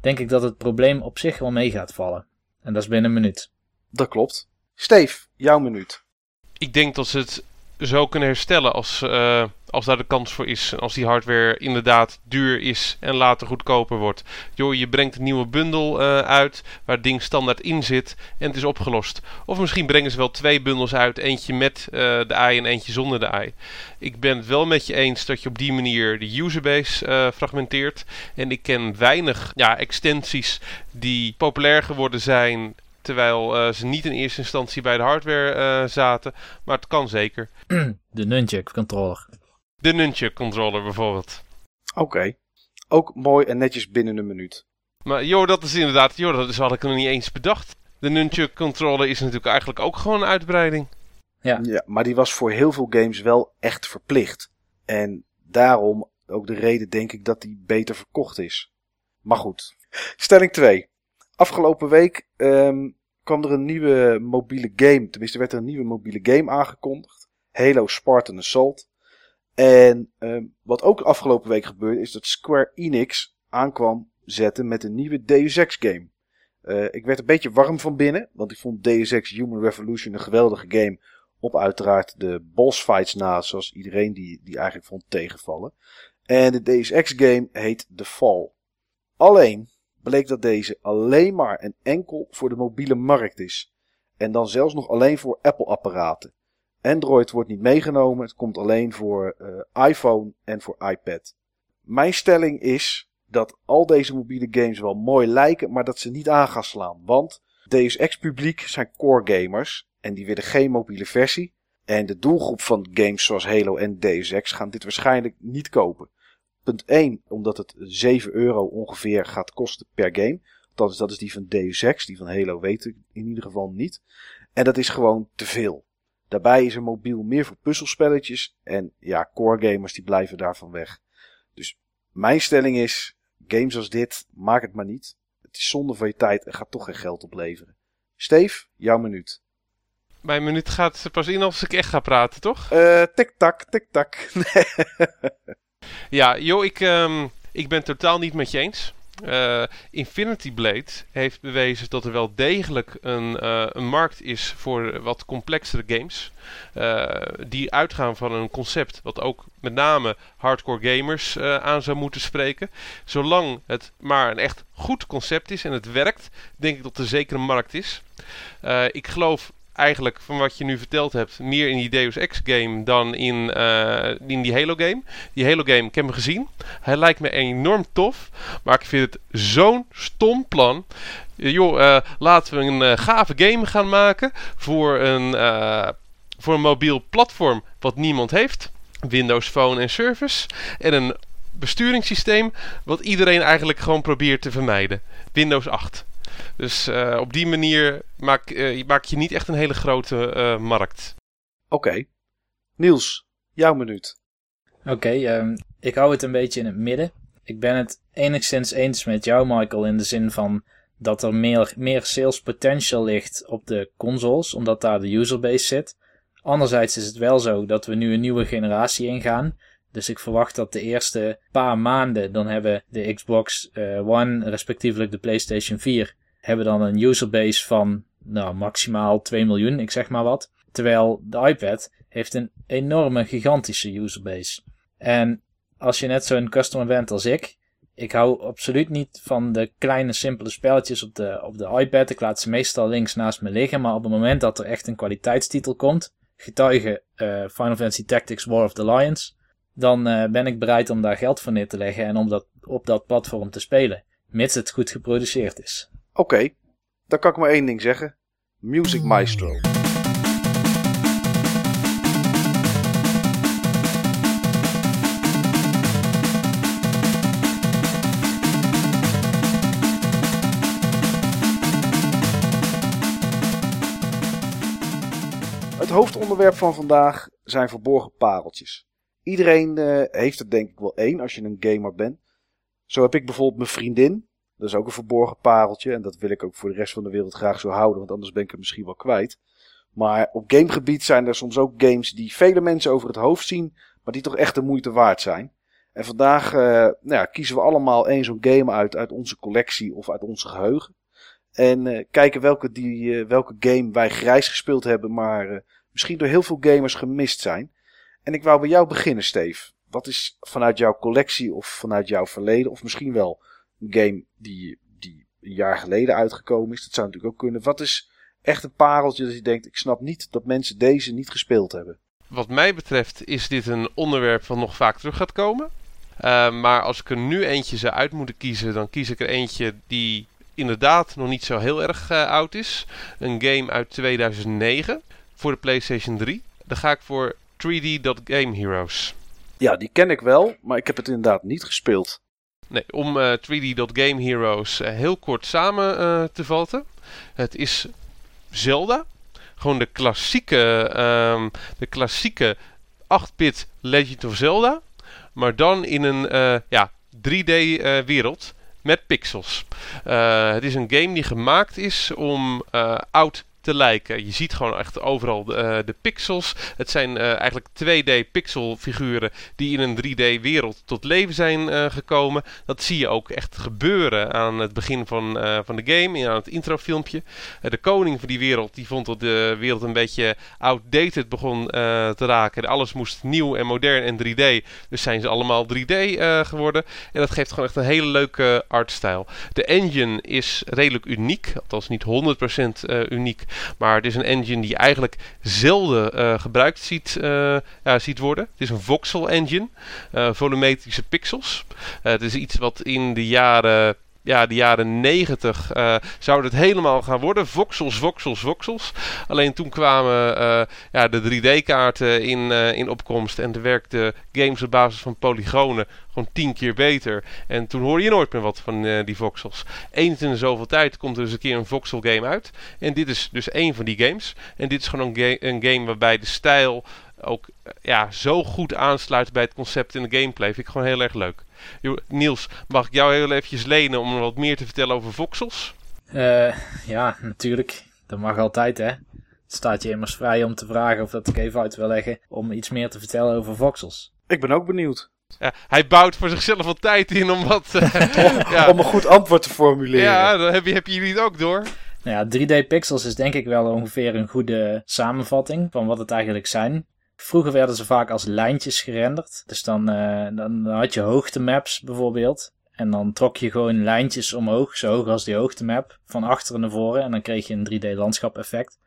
denk ik dat het probleem op zich wel mee gaat vallen. En dat is binnen een minuut. Dat klopt. Steve, jouw minuut. Ik denk dat ze het zo kunnen herstellen als, uh, als daar de kans voor is. Als die hardware inderdaad duur is en later goedkoper wordt. Joh, je brengt een nieuwe bundel uh, uit waar het ding standaard in zit en het is opgelost. Of misschien brengen ze wel twee bundels uit. Eentje met uh, de AI en eentje zonder de AI. Ik ben het wel met je eens dat je op die manier de userbase fragmenteert. En ik ken weinig ja, extensies die populair geworden zijn Terwijl ze niet in eerste instantie bij de hardware zaten. Maar het kan zeker. *clears throat* De Nunchuk controller. De Nunchuk controller bijvoorbeeld. Oké. Okay. Ook mooi en netjes binnen een minuut. Maar joh, dat is inderdaad... Joh, dat is, had ik nog niet eens bedacht. De Nunchuk controller is natuurlijk eigenlijk ook gewoon een uitbreiding. Ja. ja, maar die was voor heel veel games wel echt verplicht. En daarom ook de reden denk ik dat die beter verkocht is. Maar goed. Stelling 2. Afgelopen week um, kwam er een nieuwe mobiele game. Tenminste, werd er een nieuwe mobiele game aangekondigd. Halo Spartan Assault. En um, wat ook afgelopen week gebeurde, is dat Square Enix aankwam zetten met een nieuwe Deus Ex game. Uh, ik werd een beetje warm van binnen, want ik vond Deus Ex Human Revolution een geweldige game. Op uiteraard de boss fights na, zoals iedereen die, die eigenlijk vond tegenvallen. En de Deus Ex game heet The Fall. Alleen, bleek dat deze alleen maar en enkel voor de mobiele markt is. En dan zelfs nog alleen voor Apple-apparaten. Android wordt niet meegenomen, het komt alleen voor uh, iPhone en voor iPad. Mijn stelling is dat al deze mobiele games wel mooi lijken, maar dat ze niet aan gaan slaan. Want Deus Ex publiek zijn core gamers en die willen geen mobiele versie. En de doelgroep van games zoals Halo en Deus Ex gaan dit waarschijnlijk niet kopen. Punt 1, omdat het 7 euro ongeveer gaat kosten per game. Althans, dat is die van Deus Ex, die van Halo weet ik in ieder geval niet. En dat is gewoon te veel. Daarbij is een mobiel meer voor puzzelspelletjes. En ja, core gamers die blijven daarvan weg. Dus mijn stelling is, games als dit, maak het maar niet. Het is zonde van je tijd en gaat toch geen geld opleveren. Steve, jouw minuut. Mijn minuut gaat pas in als ik echt ga praten, toch? Uh, tik-tak, tik-tak. *laughs* Ja, joh, ik, um, ik ben totaal niet met je eens. Uh, Infinity Blade heeft bewezen dat er wel degelijk een, uh, een markt is voor wat complexere games. Uh, die uitgaan van een concept wat ook met name hardcore gamers aan zou moeten spreken. Zolang het maar een echt goed concept is en het werkt, denk ik dat er zeker een markt is. ik geloof eigenlijk van wat je nu verteld hebt meer in die Deus Ex game dan in, uh, in die Halo game. Die Halo game, ik heb hem gezien. Hij lijkt me enorm tof. Maar ik vind het zo'n stom plan. Uh, joh, uh, laten we een gave game gaan maken voor een, voor een mobiel platform wat niemand heeft. Windows Phone en Service. En een besturingssysteem wat iedereen eigenlijk gewoon probeert te vermijden. Windows 8. Dus uh, op die manier maak, uh, maak, je niet echt een hele grote uh, markt. Oké. Okay. Niels, jouw minuut. Oké, okay, um, ik hou het een beetje in het midden. Ik ben het enigszins eens met jou, Michael, in de zin van dat er meer, meer sales potential ligt op de consoles, omdat daar de userbase zit. Anderzijds is het wel zo dat we nu een nieuwe generatie ingaan. Dus ik verwacht dat de eerste paar maanden, dan hebben de Xbox One, respectievelijk de PlayStation 4, hebben dan een userbase van nou, maximaal 2 miljoen, ik zeg maar wat. Terwijl de iPad heeft een enorme, gigantische userbase. En als je net zo'n customer bent als ik, ik hou absoluut niet van de kleine, simpele spelletjes op de, op de iPad. Ik laat ze meestal links naast me liggen. Maar op het moment dat er echt een kwaliteitstitel komt, getuige uh, Final Fantasy Tactics War of the Lions, dan uh, ben ik bereid om daar geld voor neer te leggen en om dat op dat platform te spelen. Mits het goed geproduceerd is. Oké, dan kan ik maar één ding zeggen. Music Maestro. Het hoofdonderwerp van vandaag zijn verborgen pareltjes. Iedereen uh, heeft er denk ik wel één als je een gamer bent. Zo heb ik bijvoorbeeld mijn vriendin. Dat is ook een verborgen pareltje. En dat wil ik ook voor de rest van de wereld graag zo houden. Want anders ben ik het misschien wel kwijt. Maar op gamegebied zijn er soms ook games die vele mensen over het hoofd zien. Maar die toch echt de moeite waard zijn. En vandaag uh, nou ja, kiezen we allemaal één zo'n game uit. Uit onze collectie of uit onze geheugen. En uh, kijken welke, die, uh, welke game wij grijs gespeeld hebben. Maar misschien door heel veel gamers gemist zijn. En ik wou bij jou beginnen, Steve. Wat is vanuit jouw collectie of vanuit jouw verleden, of misschien wel game die, die een jaar geleden uitgekomen is. Dat zou natuurlijk ook kunnen. Wat is echt een pareltje dat je denkt, ik snap niet dat mensen deze niet gespeeld hebben? Wat mij betreft is dit een onderwerp wat nog vaak terug gaat komen. Uh, maar als ik er nu eentje zou uit moeten kiezen, dan kies ik er eentje die inderdaad nog niet zo heel erg uh, oud is. Een game uit 2009 voor de PlayStation 3. Dan ga ik voor 3D Game Heroes. Ja, die ken ik wel, maar ik heb het inderdaad niet gespeeld. Nee, om uh, 3D Game Heroes uh, heel kort samen uh, te vatten. Het is Zelda. Gewoon de klassieke, um, de klassieke 8-bit Legend of Zelda. Maar dan in een ja, 3D wereld met pixels. het is een game die gemaakt is om oud te lijken. Je ziet gewoon echt overal de, uh, de pixels. Het zijn uh, eigenlijk 2D pixelfiguren die in een 3D wereld tot leven zijn uh, gekomen. Dat zie je ook echt gebeuren aan het begin van, van de game, aan het introfilmpje. de koning van die wereld die vond dat de wereld een beetje outdated begon te raken. Alles moest nieuw en modern en 3D. Dus zijn ze allemaal 3D geworden. En dat geeft gewoon echt een hele leuke artstijl. De engine is redelijk uniek, althans niet 100% uniek. Maar het is een engine die eigenlijk zelden uh, gebruikt ziet, uh, ja, ziet worden. Het is een voxel engine, uh, volumetrische pixels. het is iets wat in de jaren ja, de jaren 90 uh, zou het helemaal gaan worden. Voxels, voxels, voxels. Alleen toen kwamen uh, ja, de 3D-kaarten in, uh, in opkomst. En er werkten games op basis van polygonen gewoon tien keer beter. En toen hoorde je nooit meer wat van die voxels. Eens in zoveel tijd komt er eens een keer een voxel game uit. En dit is dus één van die games. En dit is gewoon een game waarbij de stijl ook ja, zo goed aansluit bij het concept in de gameplay. Vind ik gewoon heel erg leuk. Niels, mag ik jou heel eventjes lenen om wat meer te vertellen over voxels? Uh, ja, natuurlijk. Dat mag altijd, hè. Het staat je immers vrij om te vragen of dat ik even uit wil leggen om iets meer te vertellen over voxels. Ik ben ook benieuwd. Ja, hij bouwt voor zichzelf wat tijd in om wat... eh, *laughs* *laughs* ja. Om een goed antwoord te formuleren. ja, dan heb je, heb je jullie het ook door. Nou ja, 3D pixels is denk ik wel ongeveer een goede samenvatting van wat het eigenlijk zijn. Vroeger werden ze vaak als lijntjes gerenderd. Dus dan, eh, dan had je hoogtemaps bijvoorbeeld. En dan trok je gewoon lijntjes omhoog, zo hoog als die hoogtemap, van achteren naar voren. En dan kreeg je een 3D landschap effect.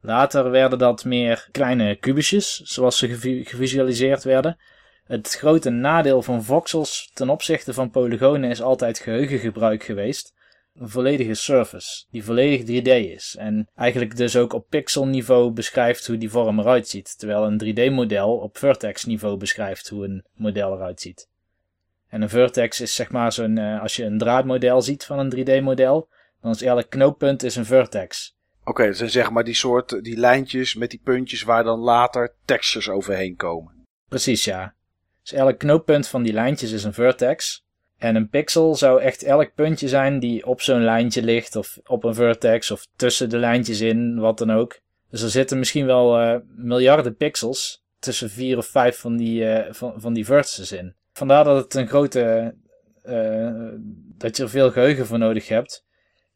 Later werden dat meer kleine kubusjes, zoals ze gevi- gevisualiseerd werden. Het grote nadeel van voxels ten opzichte van polygonen is altijd geheugengebruik geweest een volledige surface die volledig 3D is en eigenlijk dus ook op pixelniveau beschrijft hoe die vorm eruit ziet, terwijl een 3D-model op vertex niveau beschrijft hoe een model eruit ziet. En een vertex is zeg maar zo'n, eh, als je een draadmodel ziet van een 3D-model, dan is elk knooppunt is een vertex. Oké, dat zijn zeg maar die soort, die lijntjes met die puntjes waar dan later textures overheen komen. Precies, ja. Dus elk knooppunt van die lijntjes is een vertex. En een pixel zou echt elk puntje zijn die op zo'n lijntje ligt, of op een vertex, of tussen de lijntjes in, wat dan ook. Dus er zitten misschien wel eh, miljarden pixels tussen vier of vijf van die, eh, van, van die vertices in. Vandaar dat het een grote. eh, dat je er veel geheugen voor nodig hebt.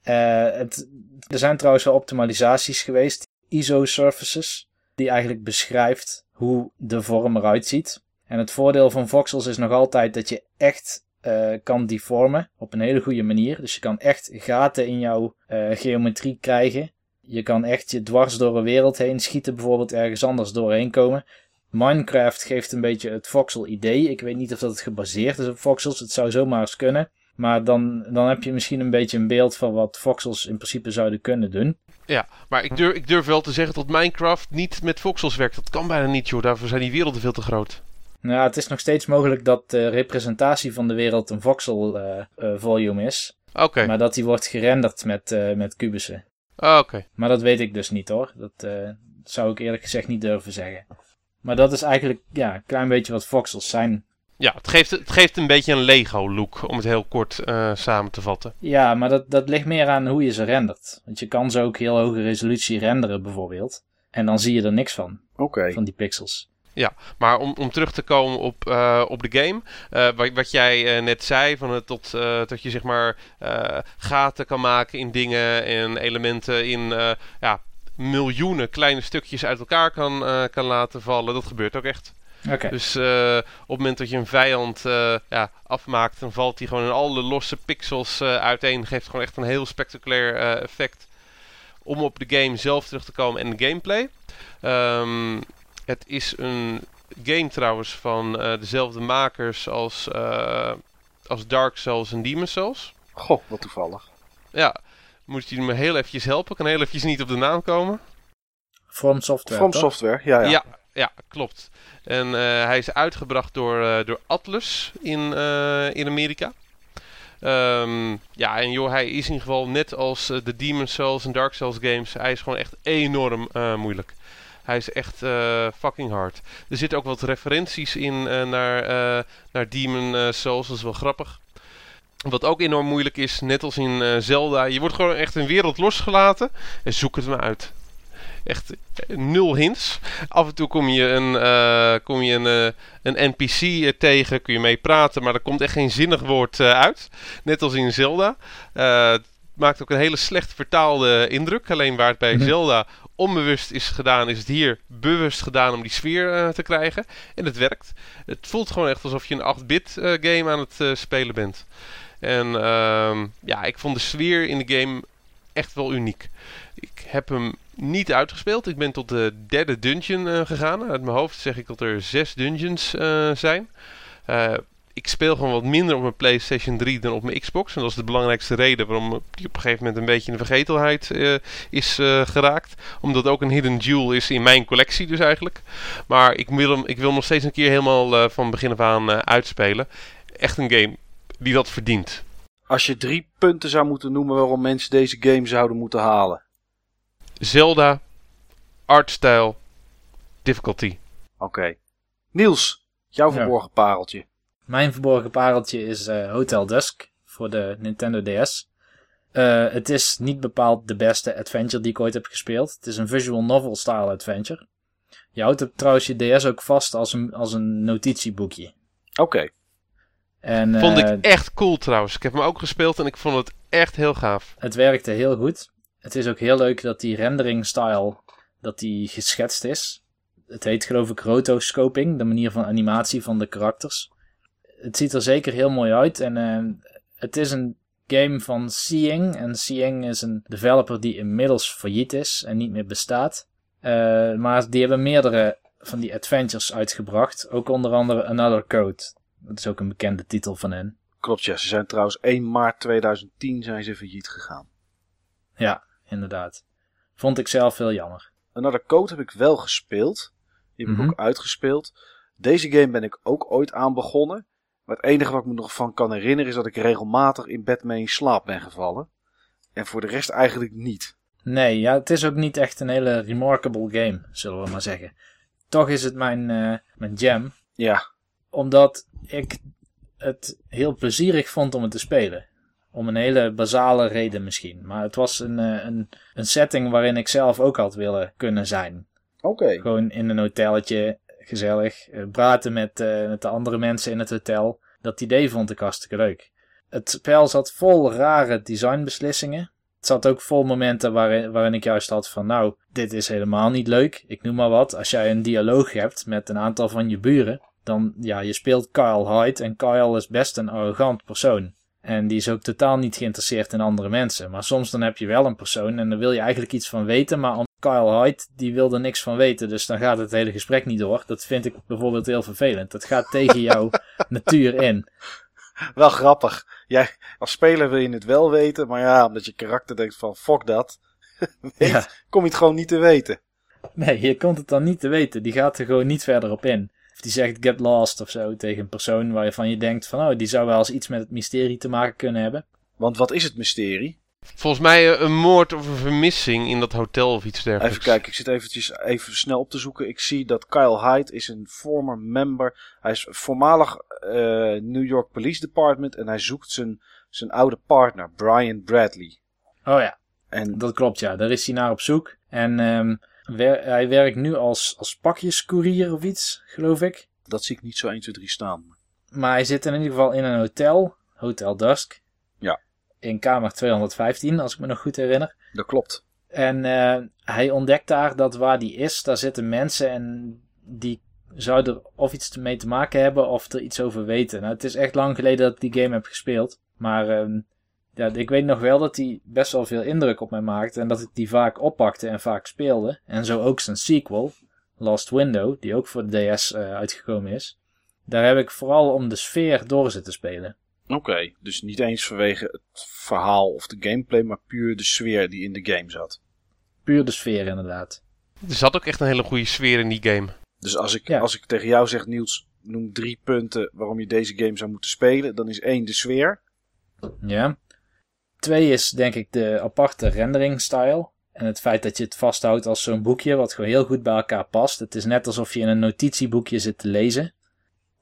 Er zijn trouwens wel optimalisaties geweest, ISO-surfaces, die eigenlijk beschrijft hoe de vorm eruit ziet. En het voordeel van voxels is nog altijd dat je echt eh, kan deformen op een hele goede manier. Dus je kan echt gaten in jouw eh, geometrie krijgen. Je kan echt je dwars door een wereld heen schieten, bijvoorbeeld ergens anders doorheen komen. Minecraft geeft een beetje het voxel idee. Ik weet niet of dat het gebaseerd is op voxels. Het zou zomaar eens kunnen. Maar dan, dan heb je misschien een beetje een beeld van wat voxels in principe zouden kunnen doen. Ja, maar ik durf, ik durf wel te zeggen dat Minecraft niet met voxels werkt. Dat kan bijna niet, joh. Daarvoor zijn die werelden veel te groot. Nou, het is nog steeds mogelijk dat de representatie van de wereld een voxel eh, eh, volume is. Oké, Maar dat die wordt gerenderd met, eh, met kubussen. Ah, oké. Maar dat weet ik dus niet hoor. Dat eh, zou ik eerlijk gezegd niet durven zeggen. Maar dat is eigenlijk ja, een klein beetje wat voxels zijn. Ja, het geeft, het geeft een beetje een Lego-look, om het heel kort eh, samen te vatten. Ja, maar dat, dat ligt meer aan hoe je ze rendert. Want je kan ze ook heel hoge resolutie renderen bijvoorbeeld. En dan zie je er niks van, Oké. van die pixels. Maar om, om terug te komen op, eh, op de game, eh, wat, wat jij eh, net zei, van het tot, dat je zeg maar gaten kan maken in dingen en elementen in ja, miljoenen kleine stukjes uit elkaar kan, kan laten vallen, dat gebeurt ook echt. Dus op het moment dat je een vijand ja, afmaakt, dan valt hij gewoon in alle losse pixels uiteen. Geeft gewoon echt een heel spectaculair effect. Om op de game zelf terug te komen en de gameplay. Ehm, het is een game trouwens van eh, dezelfde makers als, eh, als Dark Souls en Demon Souls. Goh, wat toevallig. Ja, moet je me heel eventjes helpen? Kan heel eventjes niet op de naam komen. From Software. From toch? Software, ja, ja. Ja, ja, klopt. En eh, hij is uitgebracht door, eh, door Atlus in, eh, in Amerika. Ehm, ja, en joh, hij is in ieder geval net als de Demon Souls en Dark Souls games. Hij is gewoon echt enorm eh, moeilijk. Hij is echt eh, fucking hard. Er zitten ook wat referenties in eh, naar, eh, naar Demon Souls. Dat is wel grappig. Wat ook enorm moeilijk is, net als in Zelda. Je wordt gewoon echt een wereld losgelaten en zoek het maar uit. Echt nul hints. Af en toe kom je een, kom je een, een NPC tegen, kun je mee praten, maar er komt echt geen zinnig woord uit. Net als in Zelda. Het maakt ook een hele slecht vertaalde indruk. Alleen waar het bij Mhm. Zelda onbewust is gedaan, is het hier bewust gedaan om die sfeer eh, te krijgen. En het werkt. Het voelt gewoon echt alsof je een 8-bit eh, game aan het eh, spelen bent. En ehm, ja, ik vond de sfeer in de game echt wel uniek. Ik heb hem niet uitgespeeld. Ik ben tot de derde dungeon gegaan. Uit mijn hoofd zeg ik dat er zes dungeons zijn. Ik speel gewoon wat minder op mijn PlayStation 3 dan op mijn Xbox. En dat is de belangrijkste reden waarom die op een gegeven moment een beetje in de vergetelheid eh, is eh, geraakt. Omdat het ook een hidden jewel is in mijn collectie dus eigenlijk. Maar ik wil hem, ik wil hem nog steeds een keer helemaal eh, van begin af aan eh, uitspelen. Echt een game die dat verdient. Als je drie punten zou moeten noemen waarom mensen deze game zouden moeten halen. Zelda, artstyle, difficulty. Oké. Niels, jouw Ja. verborgen pareltje. Mijn verborgen pareltje is eh, Hotel Dusk voor de Nintendo DS. Eh, het is niet bepaald de beste adventure die ik ooit heb gespeeld. Het is een visual novel style adventure. Je houdt het trouwens je DS ook vast als een, als een notitieboekje. Oké. En, Vond eh, ik echt cool trouwens. Ik heb hem ook gespeeld en ik vond het echt heel gaaf. Het werkte heel goed. Het is ook heel leuk dat die rendering style dat die geschetst is. Het heet geloof ik rotoscoping, de manier van animatie van de karakters. Het ziet er zeker heel mooi uit en eh, het is een game van Seeing. En Seeing is een developer die inmiddels failliet is en niet meer bestaat. Eh, maar die hebben meerdere van die adventures uitgebracht. Ook onder andere Another Code. Dat is ook een bekende titel van hen. Klopt, ja. Ze zijn trouwens 1 maart 2010 zijn ze failliet gegaan. Ja, inderdaad. Vond ik zelf heel jammer. Another Code heb ik wel gespeeld. Die heb ik Mhm. ook uitgespeeld. Deze game ben ik ook ooit aan begonnen. Maar het enige wat ik me nog van kan herinneren is dat ik regelmatig in bed mee in slaap ben gevallen. En voor de rest eigenlijk niet. Nee, ja, het is ook niet echt een hele remarkable game, zullen we maar zeggen. Toch is het mijn, eh, mijn jam, Ja, omdat ik het heel plezierig vond om het te spelen. Om een hele basale reden misschien. Maar het was een, eh, een, een setting waarin ik zelf ook had willen kunnen zijn. oké. Gewoon in een hotelletje, gezellig. eh, praten met, eh, met de andere mensen in het hotel. Dat idee vond ik hartstikke leuk. Het spel zat vol rare designbeslissingen. Het zat ook vol momenten waarin, waarin ik juist had van nou, dit is helemaal niet leuk. Ik noem maar wat. Als jij een dialoog hebt met een aantal van je buren, dan ja, je speelt Kyle Hyde en Kyle is best een arrogant persoon. En die is ook totaal niet geïnteresseerd in andere mensen. Maar soms dan heb je wel een persoon en dan wil je eigenlijk iets van weten, maar Kyle Hyde, die wil er niks van weten. Dus dan gaat het hele gesprek niet door. Dat vind ik bijvoorbeeld heel vervelend. Dat gaat tegen jouw *laughs* natuur in. Wel grappig. Jij, als speler wil je het wel weten. Maar ja, omdat je karakter denkt van fuck dat. *laughs* weet, Ja. Kom je het gewoon niet te weten. Nee, je komt het dan niet te weten. Die gaat er gewoon niet verder op in. Of die zegt get lost of zo tegen een persoon waarvan je denkt van oh, die zou wel eens iets met het mysterie te maken kunnen hebben. Want wat is het mysterie? Volgens mij eh, een moord of een vermissing in dat hotel of iets dergelijks. Even kijken, ik zit eventjes even snel op te zoeken. Ik zie dat Kyle Hyde is een former member. Hij is voormalig eh, New York Police Department en hij zoekt zijn, zijn oude partner, Brian Bradley. Oh ja, En dat klopt ja. Daar is hij naar op zoek. En ehm, wer- hij werkt nu als, als pakjescourier of iets, geloof ik. dat zie ik niet zo 1, 2, 3 staan. Maar hij zit in ieder geval in een hotel, Hotel Dusk. Ja. In kamer 215, als ik me nog goed herinner. Dat klopt. En eh, hij ontdekt daar dat waar die is, daar zitten mensen en die zouden er of iets mee te maken hebben of er iets over weten. Nou, het is echt lang geleden dat ik die game heb gespeeld. Maar ehm, ja, ik weet nog wel dat die best wel veel indruk op mij maakte en dat ik die vaak oppakte en vaak speelde. En zo ook zijn sequel, Lost Window, die ook voor de DS eh, uitgekomen is. Daar heb ik vooral om de sfeer door zitten spelen. Oké, dus niet eens vanwege het verhaal of de gameplay, maar puur de sfeer die in de game zat. Puur de sfeer inderdaad. Er zat ook echt een hele goede sfeer in die game. Dus als ik, Ja. als ik tegen jou zeg, Niels, noem drie punten waarom je deze game zou moeten spelen, dan is één de sfeer. Ja. Twee is denk ik de aparte rendering style. En het feit dat je het vasthoudt als zo'n boekje, wat gewoon heel goed bij elkaar past. Het is net alsof je in een notitieboekje zit te lezen.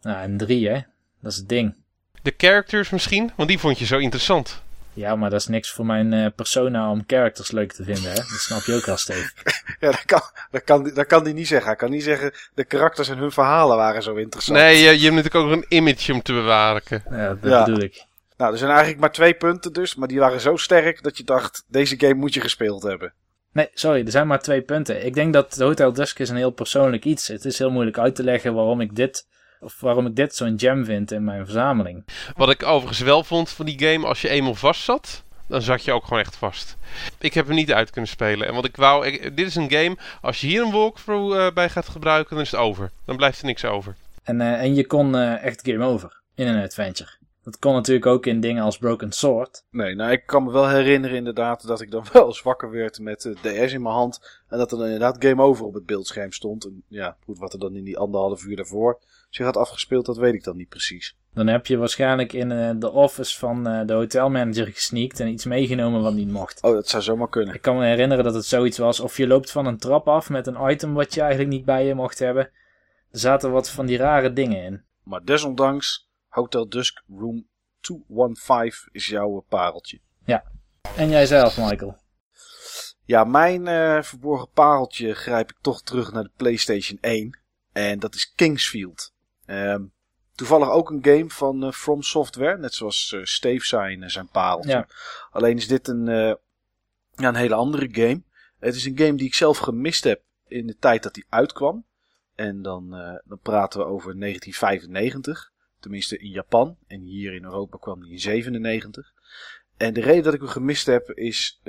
Nou, en drie, hè. Dat is het ding. De characters misschien, want die vond je zo interessant. Ja, maar dat is niks voor mijn eh, persona om characters leuk te vinden, hè. Dat snap je ook wel, Steve. *laughs* Ja, dat kan, dat, kan, die- dat kan die niet zeggen. Hij kan niet zeggen, de karakters en hun verhalen waren zo interessant. Nee, je, je hebt natuurlijk ook nog een image om te bewaren. Ja, dat Ja. bedoel ik. Nou, er zijn eigenlijk maar twee punten dus, maar die waren zo sterk dat je dacht, deze game moet je gespeeld hebben. Nee, sorry, er zijn maar twee punten. Ik denk dat Hotel Dusk is een heel persoonlijk iets. Het is heel moeilijk uit te leggen waarom ik dit, of waarom ik dit zo'n gem vind in mijn verzameling. Wat ik overigens wel vond van die game, als je eenmaal vast zat, dan zat je ook gewoon echt vast. Ik heb hem niet uit kunnen spelen. En wat ik wou, ik- dit is een game, als je hier een walkthrough eh, bij gaat gebruiken, dan is het over. Dan blijft er niks over. En, eh, en je kon eh, echt game over in een adventure. Dat kon natuurlijk ook in dingen als Broken Sword. Nee, nou ik kan me wel herinneren inderdaad dat ik dan *laughs* wel eens wakker werd met de DS in mijn hand. En dat er dan inderdaad game over op het beeldscherm stond. En ja, goed, wat er dan in die anderhalf uur daarvoor zich had afgespeeld, dat weet ik dan niet precies. Dan heb je waarschijnlijk in eh, de office van eh, de hotelmanager gesneakt en iets meegenomen wat niet mocht. Oh, dat zou zomaar kunnen. Ik kan me herinneren dat het zoiets was. Of je loopt van een trap af met een item wat je eigenlijk niet bij je mocht hebben. Er zaten wat van die rare dingen in. Maar desondanks, Hotel Dusk Room 215 is jouw eh, pareltje. En jijzelf, Michael. Ja, mijn eh, verborgen pareltje grijp ik toch terug naar de PlayStation 1. En dat is Kingsfield. Ehm, Toevallig ook een game van uh, From Software, net zoals uh, Steve zijn, zijn pareltje. Ja. Alleen is dit een, ja, een hele andere game. Het is een game die ik zelf gemist heb in de tijd dat die uitkwam. En dan, dan praten we over 1995. Tenminste in Japan. En hier in Europa kwam die in 97. En de reden dat ik hem gemist heb is,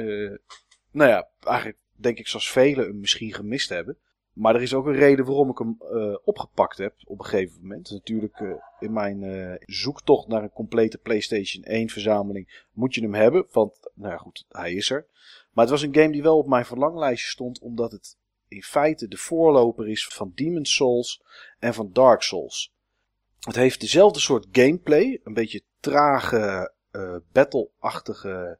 nou ja, eigenlijk denk ik zoals velen hem misschien gemist hebben. Maar er is ook een reden waarom ik hem uh, opgepakt heb op een gegeven moment. Natuurlijk uh, in mijn zoektocht naar een complete PlayStation 1 verzameling moet je hem hebben. Want, nou ja goed, hij is er. Maar het was een game die wel op mijn verlanglijstje stond. Omdat het in feite de voorloper is van Demon's Souls en van Dark Souls. Het heeft dezelfde soort gameplay. Een beetje trage, battle-achtige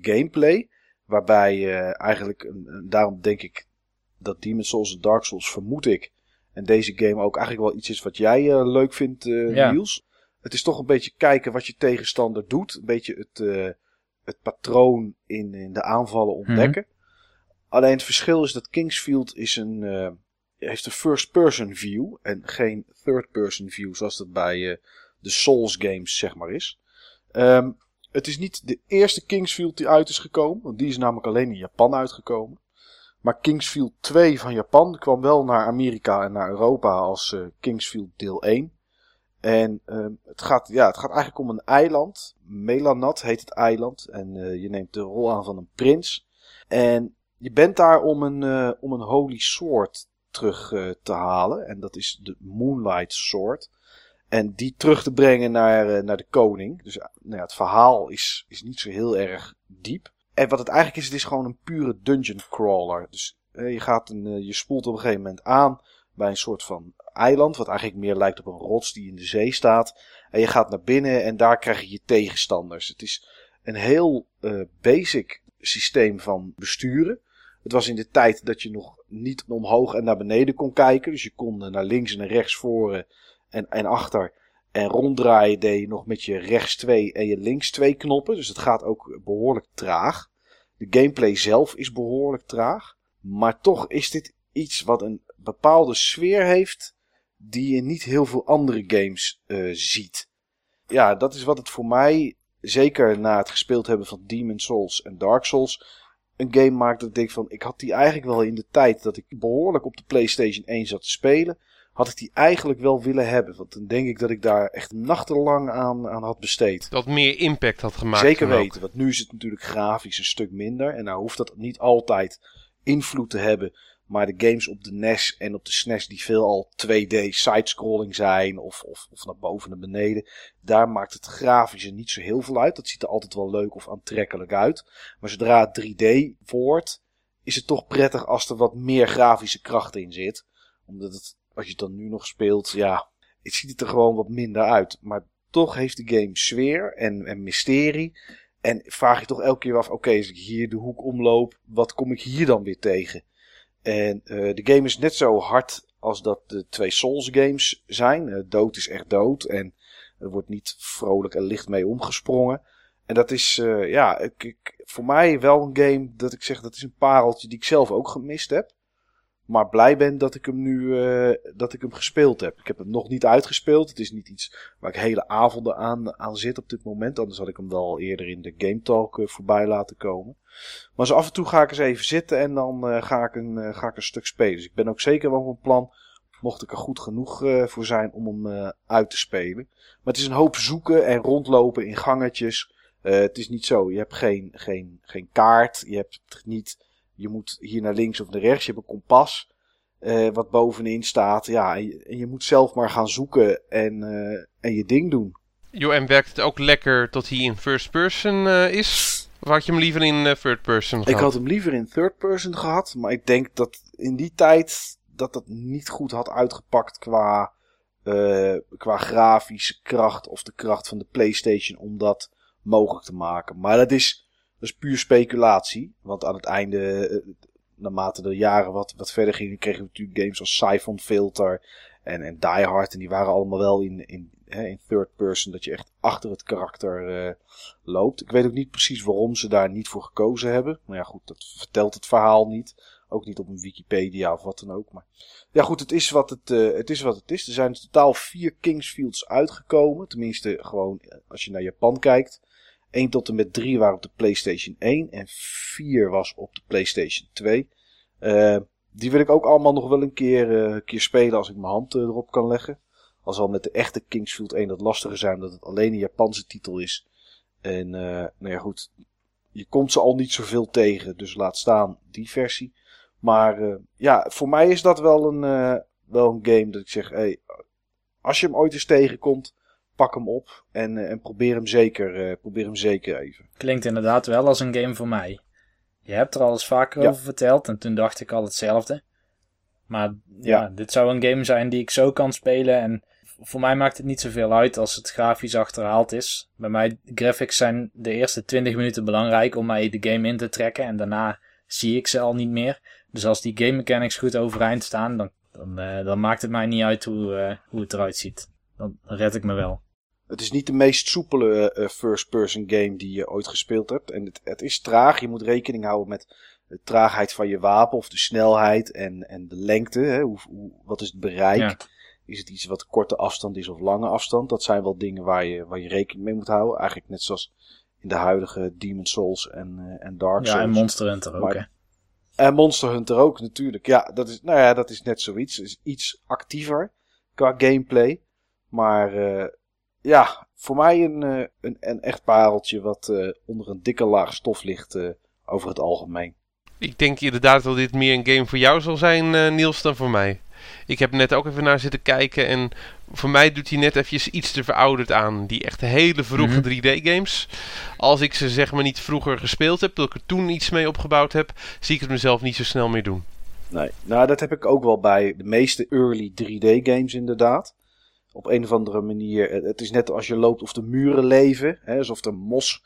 gameplay. Waarbij je eigenlijk, daarom denk ik dat Demon's Souls en Dark Souls vermoed ik. En deze game ook eigenlijk wel iets is wat jij uh, leuk vindt, uh, ja. Niels. Het is toch een beetje kijken wat je tegenstander doet. Een beetje het, uh, het patroon in, in de aanvallen ontdekken. Mm -hmm. Alleen het verschil is dat Kingsfield is een, heeft een first-person view. En geen third-person view zoals dat bij de Souls games zeg maar is. Um, het is niet de eerste Kingsfield die uit is gekomen. Want die is namelijk alleen in Japan uitgekomen. Maar Kingsfield 2 van Japan kwam wel naar Amerika en naar Europa als uh, Kingsfield deel 1. En uh, het, gaat, ja, het gaat eigenlijk om een eiland. Melanat heet het eiland. En uh, je neemt de rol aan van een prins. En je bent daar om een, om een holy sword terug te halen. En dat is de Moonlight Sword. En die terug te brengen naar, naar de koning. Dus nou ja, het verhaal is, is niet zo heel erg diep. En wat het eigenlijk is, het is gewoon een pure dungeon crawler. Dus je, gaat een, je spoelt op een gegeven moment aan bij een soort van eiland, wat eigenlijk meer lijkt op een rots die in de zee staat. En je gaat naar binnen en daar krijg je je tegenstanders. Het is een heel basic systeem van besturen. Het was in de tijd dat je nog niet omhoog en naar beneden kon kijken. Dus je kon naar links en naar rechts voren en, en achter. En ronddraaien deed je nog met je rechts 2 en je links 2 knoppen. Dus het gaat ook behoorlijk traag. De gameplay zelf is behoorlijk traag. Maar toch is dit iets wat een bepaalde sfeer heeft. Die je niet heel veel andere games uh, ziet. Ja, dat is wat het voor mij, zeker na het gespeeld hebben van Demon's Souls en Dark Souls, een game maakt dat ik denk van, ik had die eigenlijk wel in de tijd dat ik behoorlijk op de PlayStation 1 zat te spelen had ik die eigenlijk wel willen hebben. Want dan denk ik dat ik daar echt nachtenlang aan, aan had besteed. Dat meer impact had gemaakt. Zeker weten, want nu is het natuurlijk grafisch een stuk minder. En nou hoeft dat niet altijd invloed te hebben. Maar de games op de NES en op de SNES die veelal 2D sidescrolling zijn of, of, of naar boven en beneden. Daar maakt het grafische niet zo heel veel uit. Dat ziet er altijd wel leuk of aantrekkelijk uit. Maar zodra het 3D wordt, is het toch prettig als er wat meer grafische kracht in zit. Omdat het als je het dan nu nog speelt, ja, het ziet er gewoon wat minder uit. Maar toch heeft de game sfeer en, en mysterie. En vraag je toch elke keer af, oké, als ik hier de hoek omloop, wat kom ik hier dan weer tegen? En uh, de game is net zo hard als dat de twee Souls games zijn. Uh, dood is echt dood en er wordt niet vrolijk en licht mee omgesprongen. En dat is, uh, ja, ik, ik, voor mij wel een game dat ik zeg, dat is een pareltje die ik zelf ook gemist heb. Maar blij ben dat ik hem nu dat ik hem gespeeld heb. Ik heb hem nog niet uitgespeeld. Het is niet iets waar ik hele avonden aan, aan zit op dit moment. Anders had ik hem wel eerder in de Game Talk voorbij laten komen. Maar zo af en toe ga ik eens even zitten en dan uh, ga, ik een, ga ik een stuk spelen. Dus ik ben ook zeker wel van plan, mocht ik er goed genoeg voor zijn, om hem uit te spelen. Maar het is een hoop zoeken en rondlopen in gangetjes. het is niet zo, je hebt geen, geen, geen kaart. Je hebt niet je moet hier naar links of naar rechts. Je hebt een kompas wat bovenin staat. Ja, en je, moet zelf maar gaan zoeken en, en je ding doen. Jo, en werkt het ook lekker tot hij in first person is? Of had je hem liever in third person gehad? Ik had hem liever in third person gehad. Maar ik denk dat in die tijd dat dat niet goed had uitgepakt qua, qua grafische kracht of de kracht van de PlayStation om dat mogelijk te maken. Maar dat is dat is puur speculatie. Want aan het einde, uh, naarmate de jaren wat, wat verder gingen, kregen we natuurlijk games als Siphon Filter en, en Die Hard. En die waren allemaal wel in, in, in third person, dat je echt achter het karakter uh, loopt. Ik weet ook niet precies waarom ze daar niet voor gekozen hebben. Maar ja, goed, dat vertelt het verhaal niet. Ook niet op een Wikipedia of wat dan ook. Maar ja, goed, het is wat het, uh, het, is, wat het is. Er zijn totaal vier Kingsfields uitgekomen. Tenminste, gewoon als je naar Japan kijkt. 1 tot en met 3 waren op de PlayStation 1 en 4 was op de PlayStation 2. Uh, die wil ik ook allemaal nog wel een keer, uh, keer spelen als ik mijn hand erop kan leggen. Al zal met de echte Kingsfield 1 dat lastiger zijn omdat het alleen een Japanse titel is. En nou ja goed, je komt ze al niet zoveel tegen, dus laat staan die versie. Maar ja, voor mij is dat wel een, wel een game dat ik zeg, hey, als je hem ooit eens tegenkomt, pak hem op en, en probeer, hem zeker, probeer hem zeker even. Klinkt inderdaad wel als een game voor mij. Je hebt er al eens vaker over verteld en toen dacht ik al hetzelfde. Maar ja. dit zou een game zijn die ik zo kan spelen en voor mij maakt het niet zoveel uit als het grafisch achterhaald is. Bij mij, graphics zijn de eerste 20 minuten belangrijk om mij de game in te trekken en daarna zie ik ze al niet meer. Dus als die game mechanics goed overeind staan, dan, dan, uh, dan maakt het mij niet uit hoe, uh, hoe het eruit ziet. Dan red ik me wel. Het is niet de meest soepele uh, first-person game die je ooit gespeeld hebt. En het, het, is traag. Je moet rekening houden met de traagheid van je wapen of de snelheid en, en de lengte. Hè? Hoe, hoe, wat is het bereik? Is het iets wat korte afstand is of lange afstand? Dat zijn wel dingen waar je, waar je rekening mee moet houden. Eigenlijk net zoals in de huidige Demon Souls en, uh, en Dark Souls. Ja, en Monster Hunter ook, hè? En Monster Hunter ook natuurlijk. Ja, dat is, nou ja, dat is net zoiets. Is iets actiever qua gameplay. Maar uh, ja, voor mij een, uh, een, een echt pareltje wat uh, onder een dikke laag stof ligt uh, over het algemeen. Ik denk inderdaad dat dit meer een game voor jou zal zijn, Niels, dan voor mij. Ik heb net ook even naar zitten kijken en voor mij doet hij net eventjes iets te verouderd aan. Die echt hele vroege mm -hmm. 3D-games. Als ik ze zeg maar niet vroeger gespeeld heb, dat ik er toen iets mee opgebouwd heb, zie ik het mezelf niet zo snel meer doen. Nee, nou dat heb ik ook wel bij de meeste early 3D-games inderdaad op een of andere manier. Het is net als je loopt of de muren leven. Hè, alsof er mos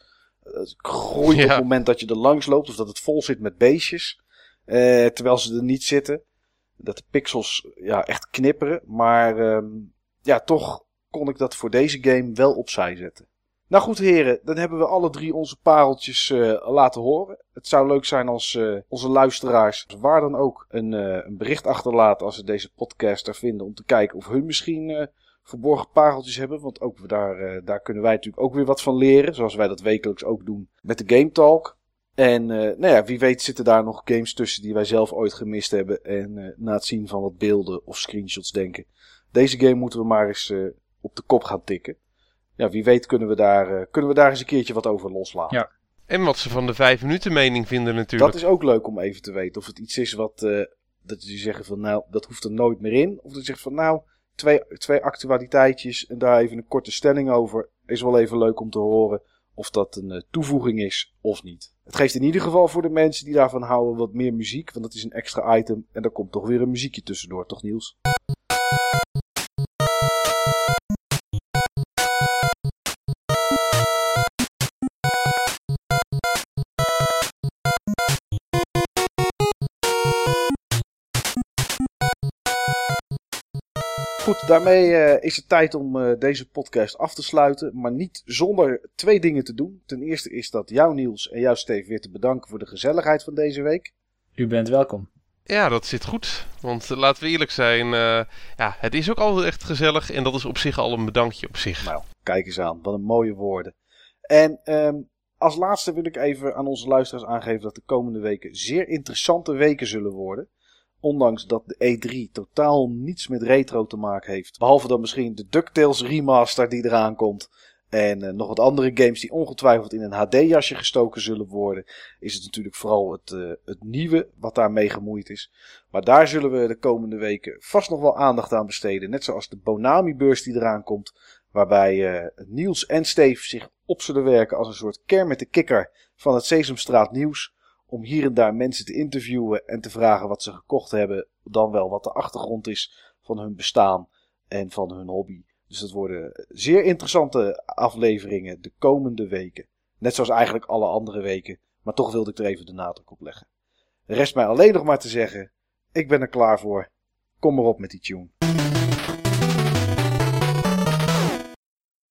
groeit ja. op het moment dat je er langs loopt. Of dat het vol zit met beestjes. Eh, terwijl ze er niet zitten. Dat de pixels ja, echt knipperen. Maar um, ja, toch kon ik dat voor deze game wel opzij zetten. Nou goed heren, dan hebben we alle drie onze pareltjes uh, laten horen. Het zou leuk zijn als uh, onze luisteraars, waar dan ook, een, uh, een bericht achterlaten als ze deze podcast er vinden. Om te kijken of hun misschien verborgen pareltjes hebben. Want ook daar, daar kunnen wij natuurlijk ook weer wat van leren. Zoals wij dat wekelijks ook doen met de Game Talk. En uh, nou ja, wie weet zitten daar nog games tussen die wij zelf ooit gemist hebben. En uh, na het zien van wat beelden of screenshots denken. Deze game moeten we maar eens op de kop gaan tikken. Ja, wie weet kunnen we daar, kunnen we daar eens een keertje wat over loslaten. Ja. En wat ze van de vijf minuten mening vinden natuurlijk. Dat is ook leuk om even te weten. Of het iets is wat, dat ze zeggen van nou, dat hoeft er nooit meer in. Of dat ze zeggen van nou, twee, twee actualiteitjes en daar even een korte stelling over. Is wel even leuk om te horen of dat een uh, toevoeging is of niet. Het geeft in ieder geval voor de mensen die daarvan houden wat meer muziek, want dat is een extra item en daar komt toch weer een muziekje tussendoor, toch Niels? Goed, daarmee uh, is het tijd om uh, deze podcast af te sluiten. Maar niet zonder twee dingen te doen. Ten eerste is dat jou Niels en jou Steve weer te bedanken voor de gezelligheid van deze week. U bent welkom. Ja, dat zit goed. Want uh, laten we eerlijk zijn, ja, het is ook altijd echt gezellig. En dat is op zich al een bedankje op zich. Nou, kijk eens aan. Wat een mooie woorden. En um, als laatste wil ik even aan onze luisteraars aangeven dat de komende weken zeer interessante weken zullen worden. Ondanks dat de E3 totaal niets met retro te maken heeft. Behalve dan misschien de DuckTales remaster die eraan komt. En uh, nog wat andere games die ongetwijfeld in een HD-jasje gestoken zullen worden. Is het natuurlijk vooral het, uh, het nieuwe wat daarmee gemoeid is. Maar daar zullen we de komende weken vast nog wel aandacht aan besteden. Net zoals de Bonami-beurs die eraan komt. Waarbij uh, Niels en Steve zich op zullen werken als een soort kern met de kikker van het Sesamstraat nieuws om hier en daar mensen te interviewen en te vragen wat ze gekocht hebben, dan wel wat de achtergrond is van hun bestaan en van hun hobby. Dus dat worden zeer interessante afleveringen de komende weken. Net zoals eigenlijk alle andere weken, maar toch wilde ik er even de nadruk op leggen. Rest mij alleen nog maar te zeggen, ik ben er klaar voor. Kom maar op met die tune.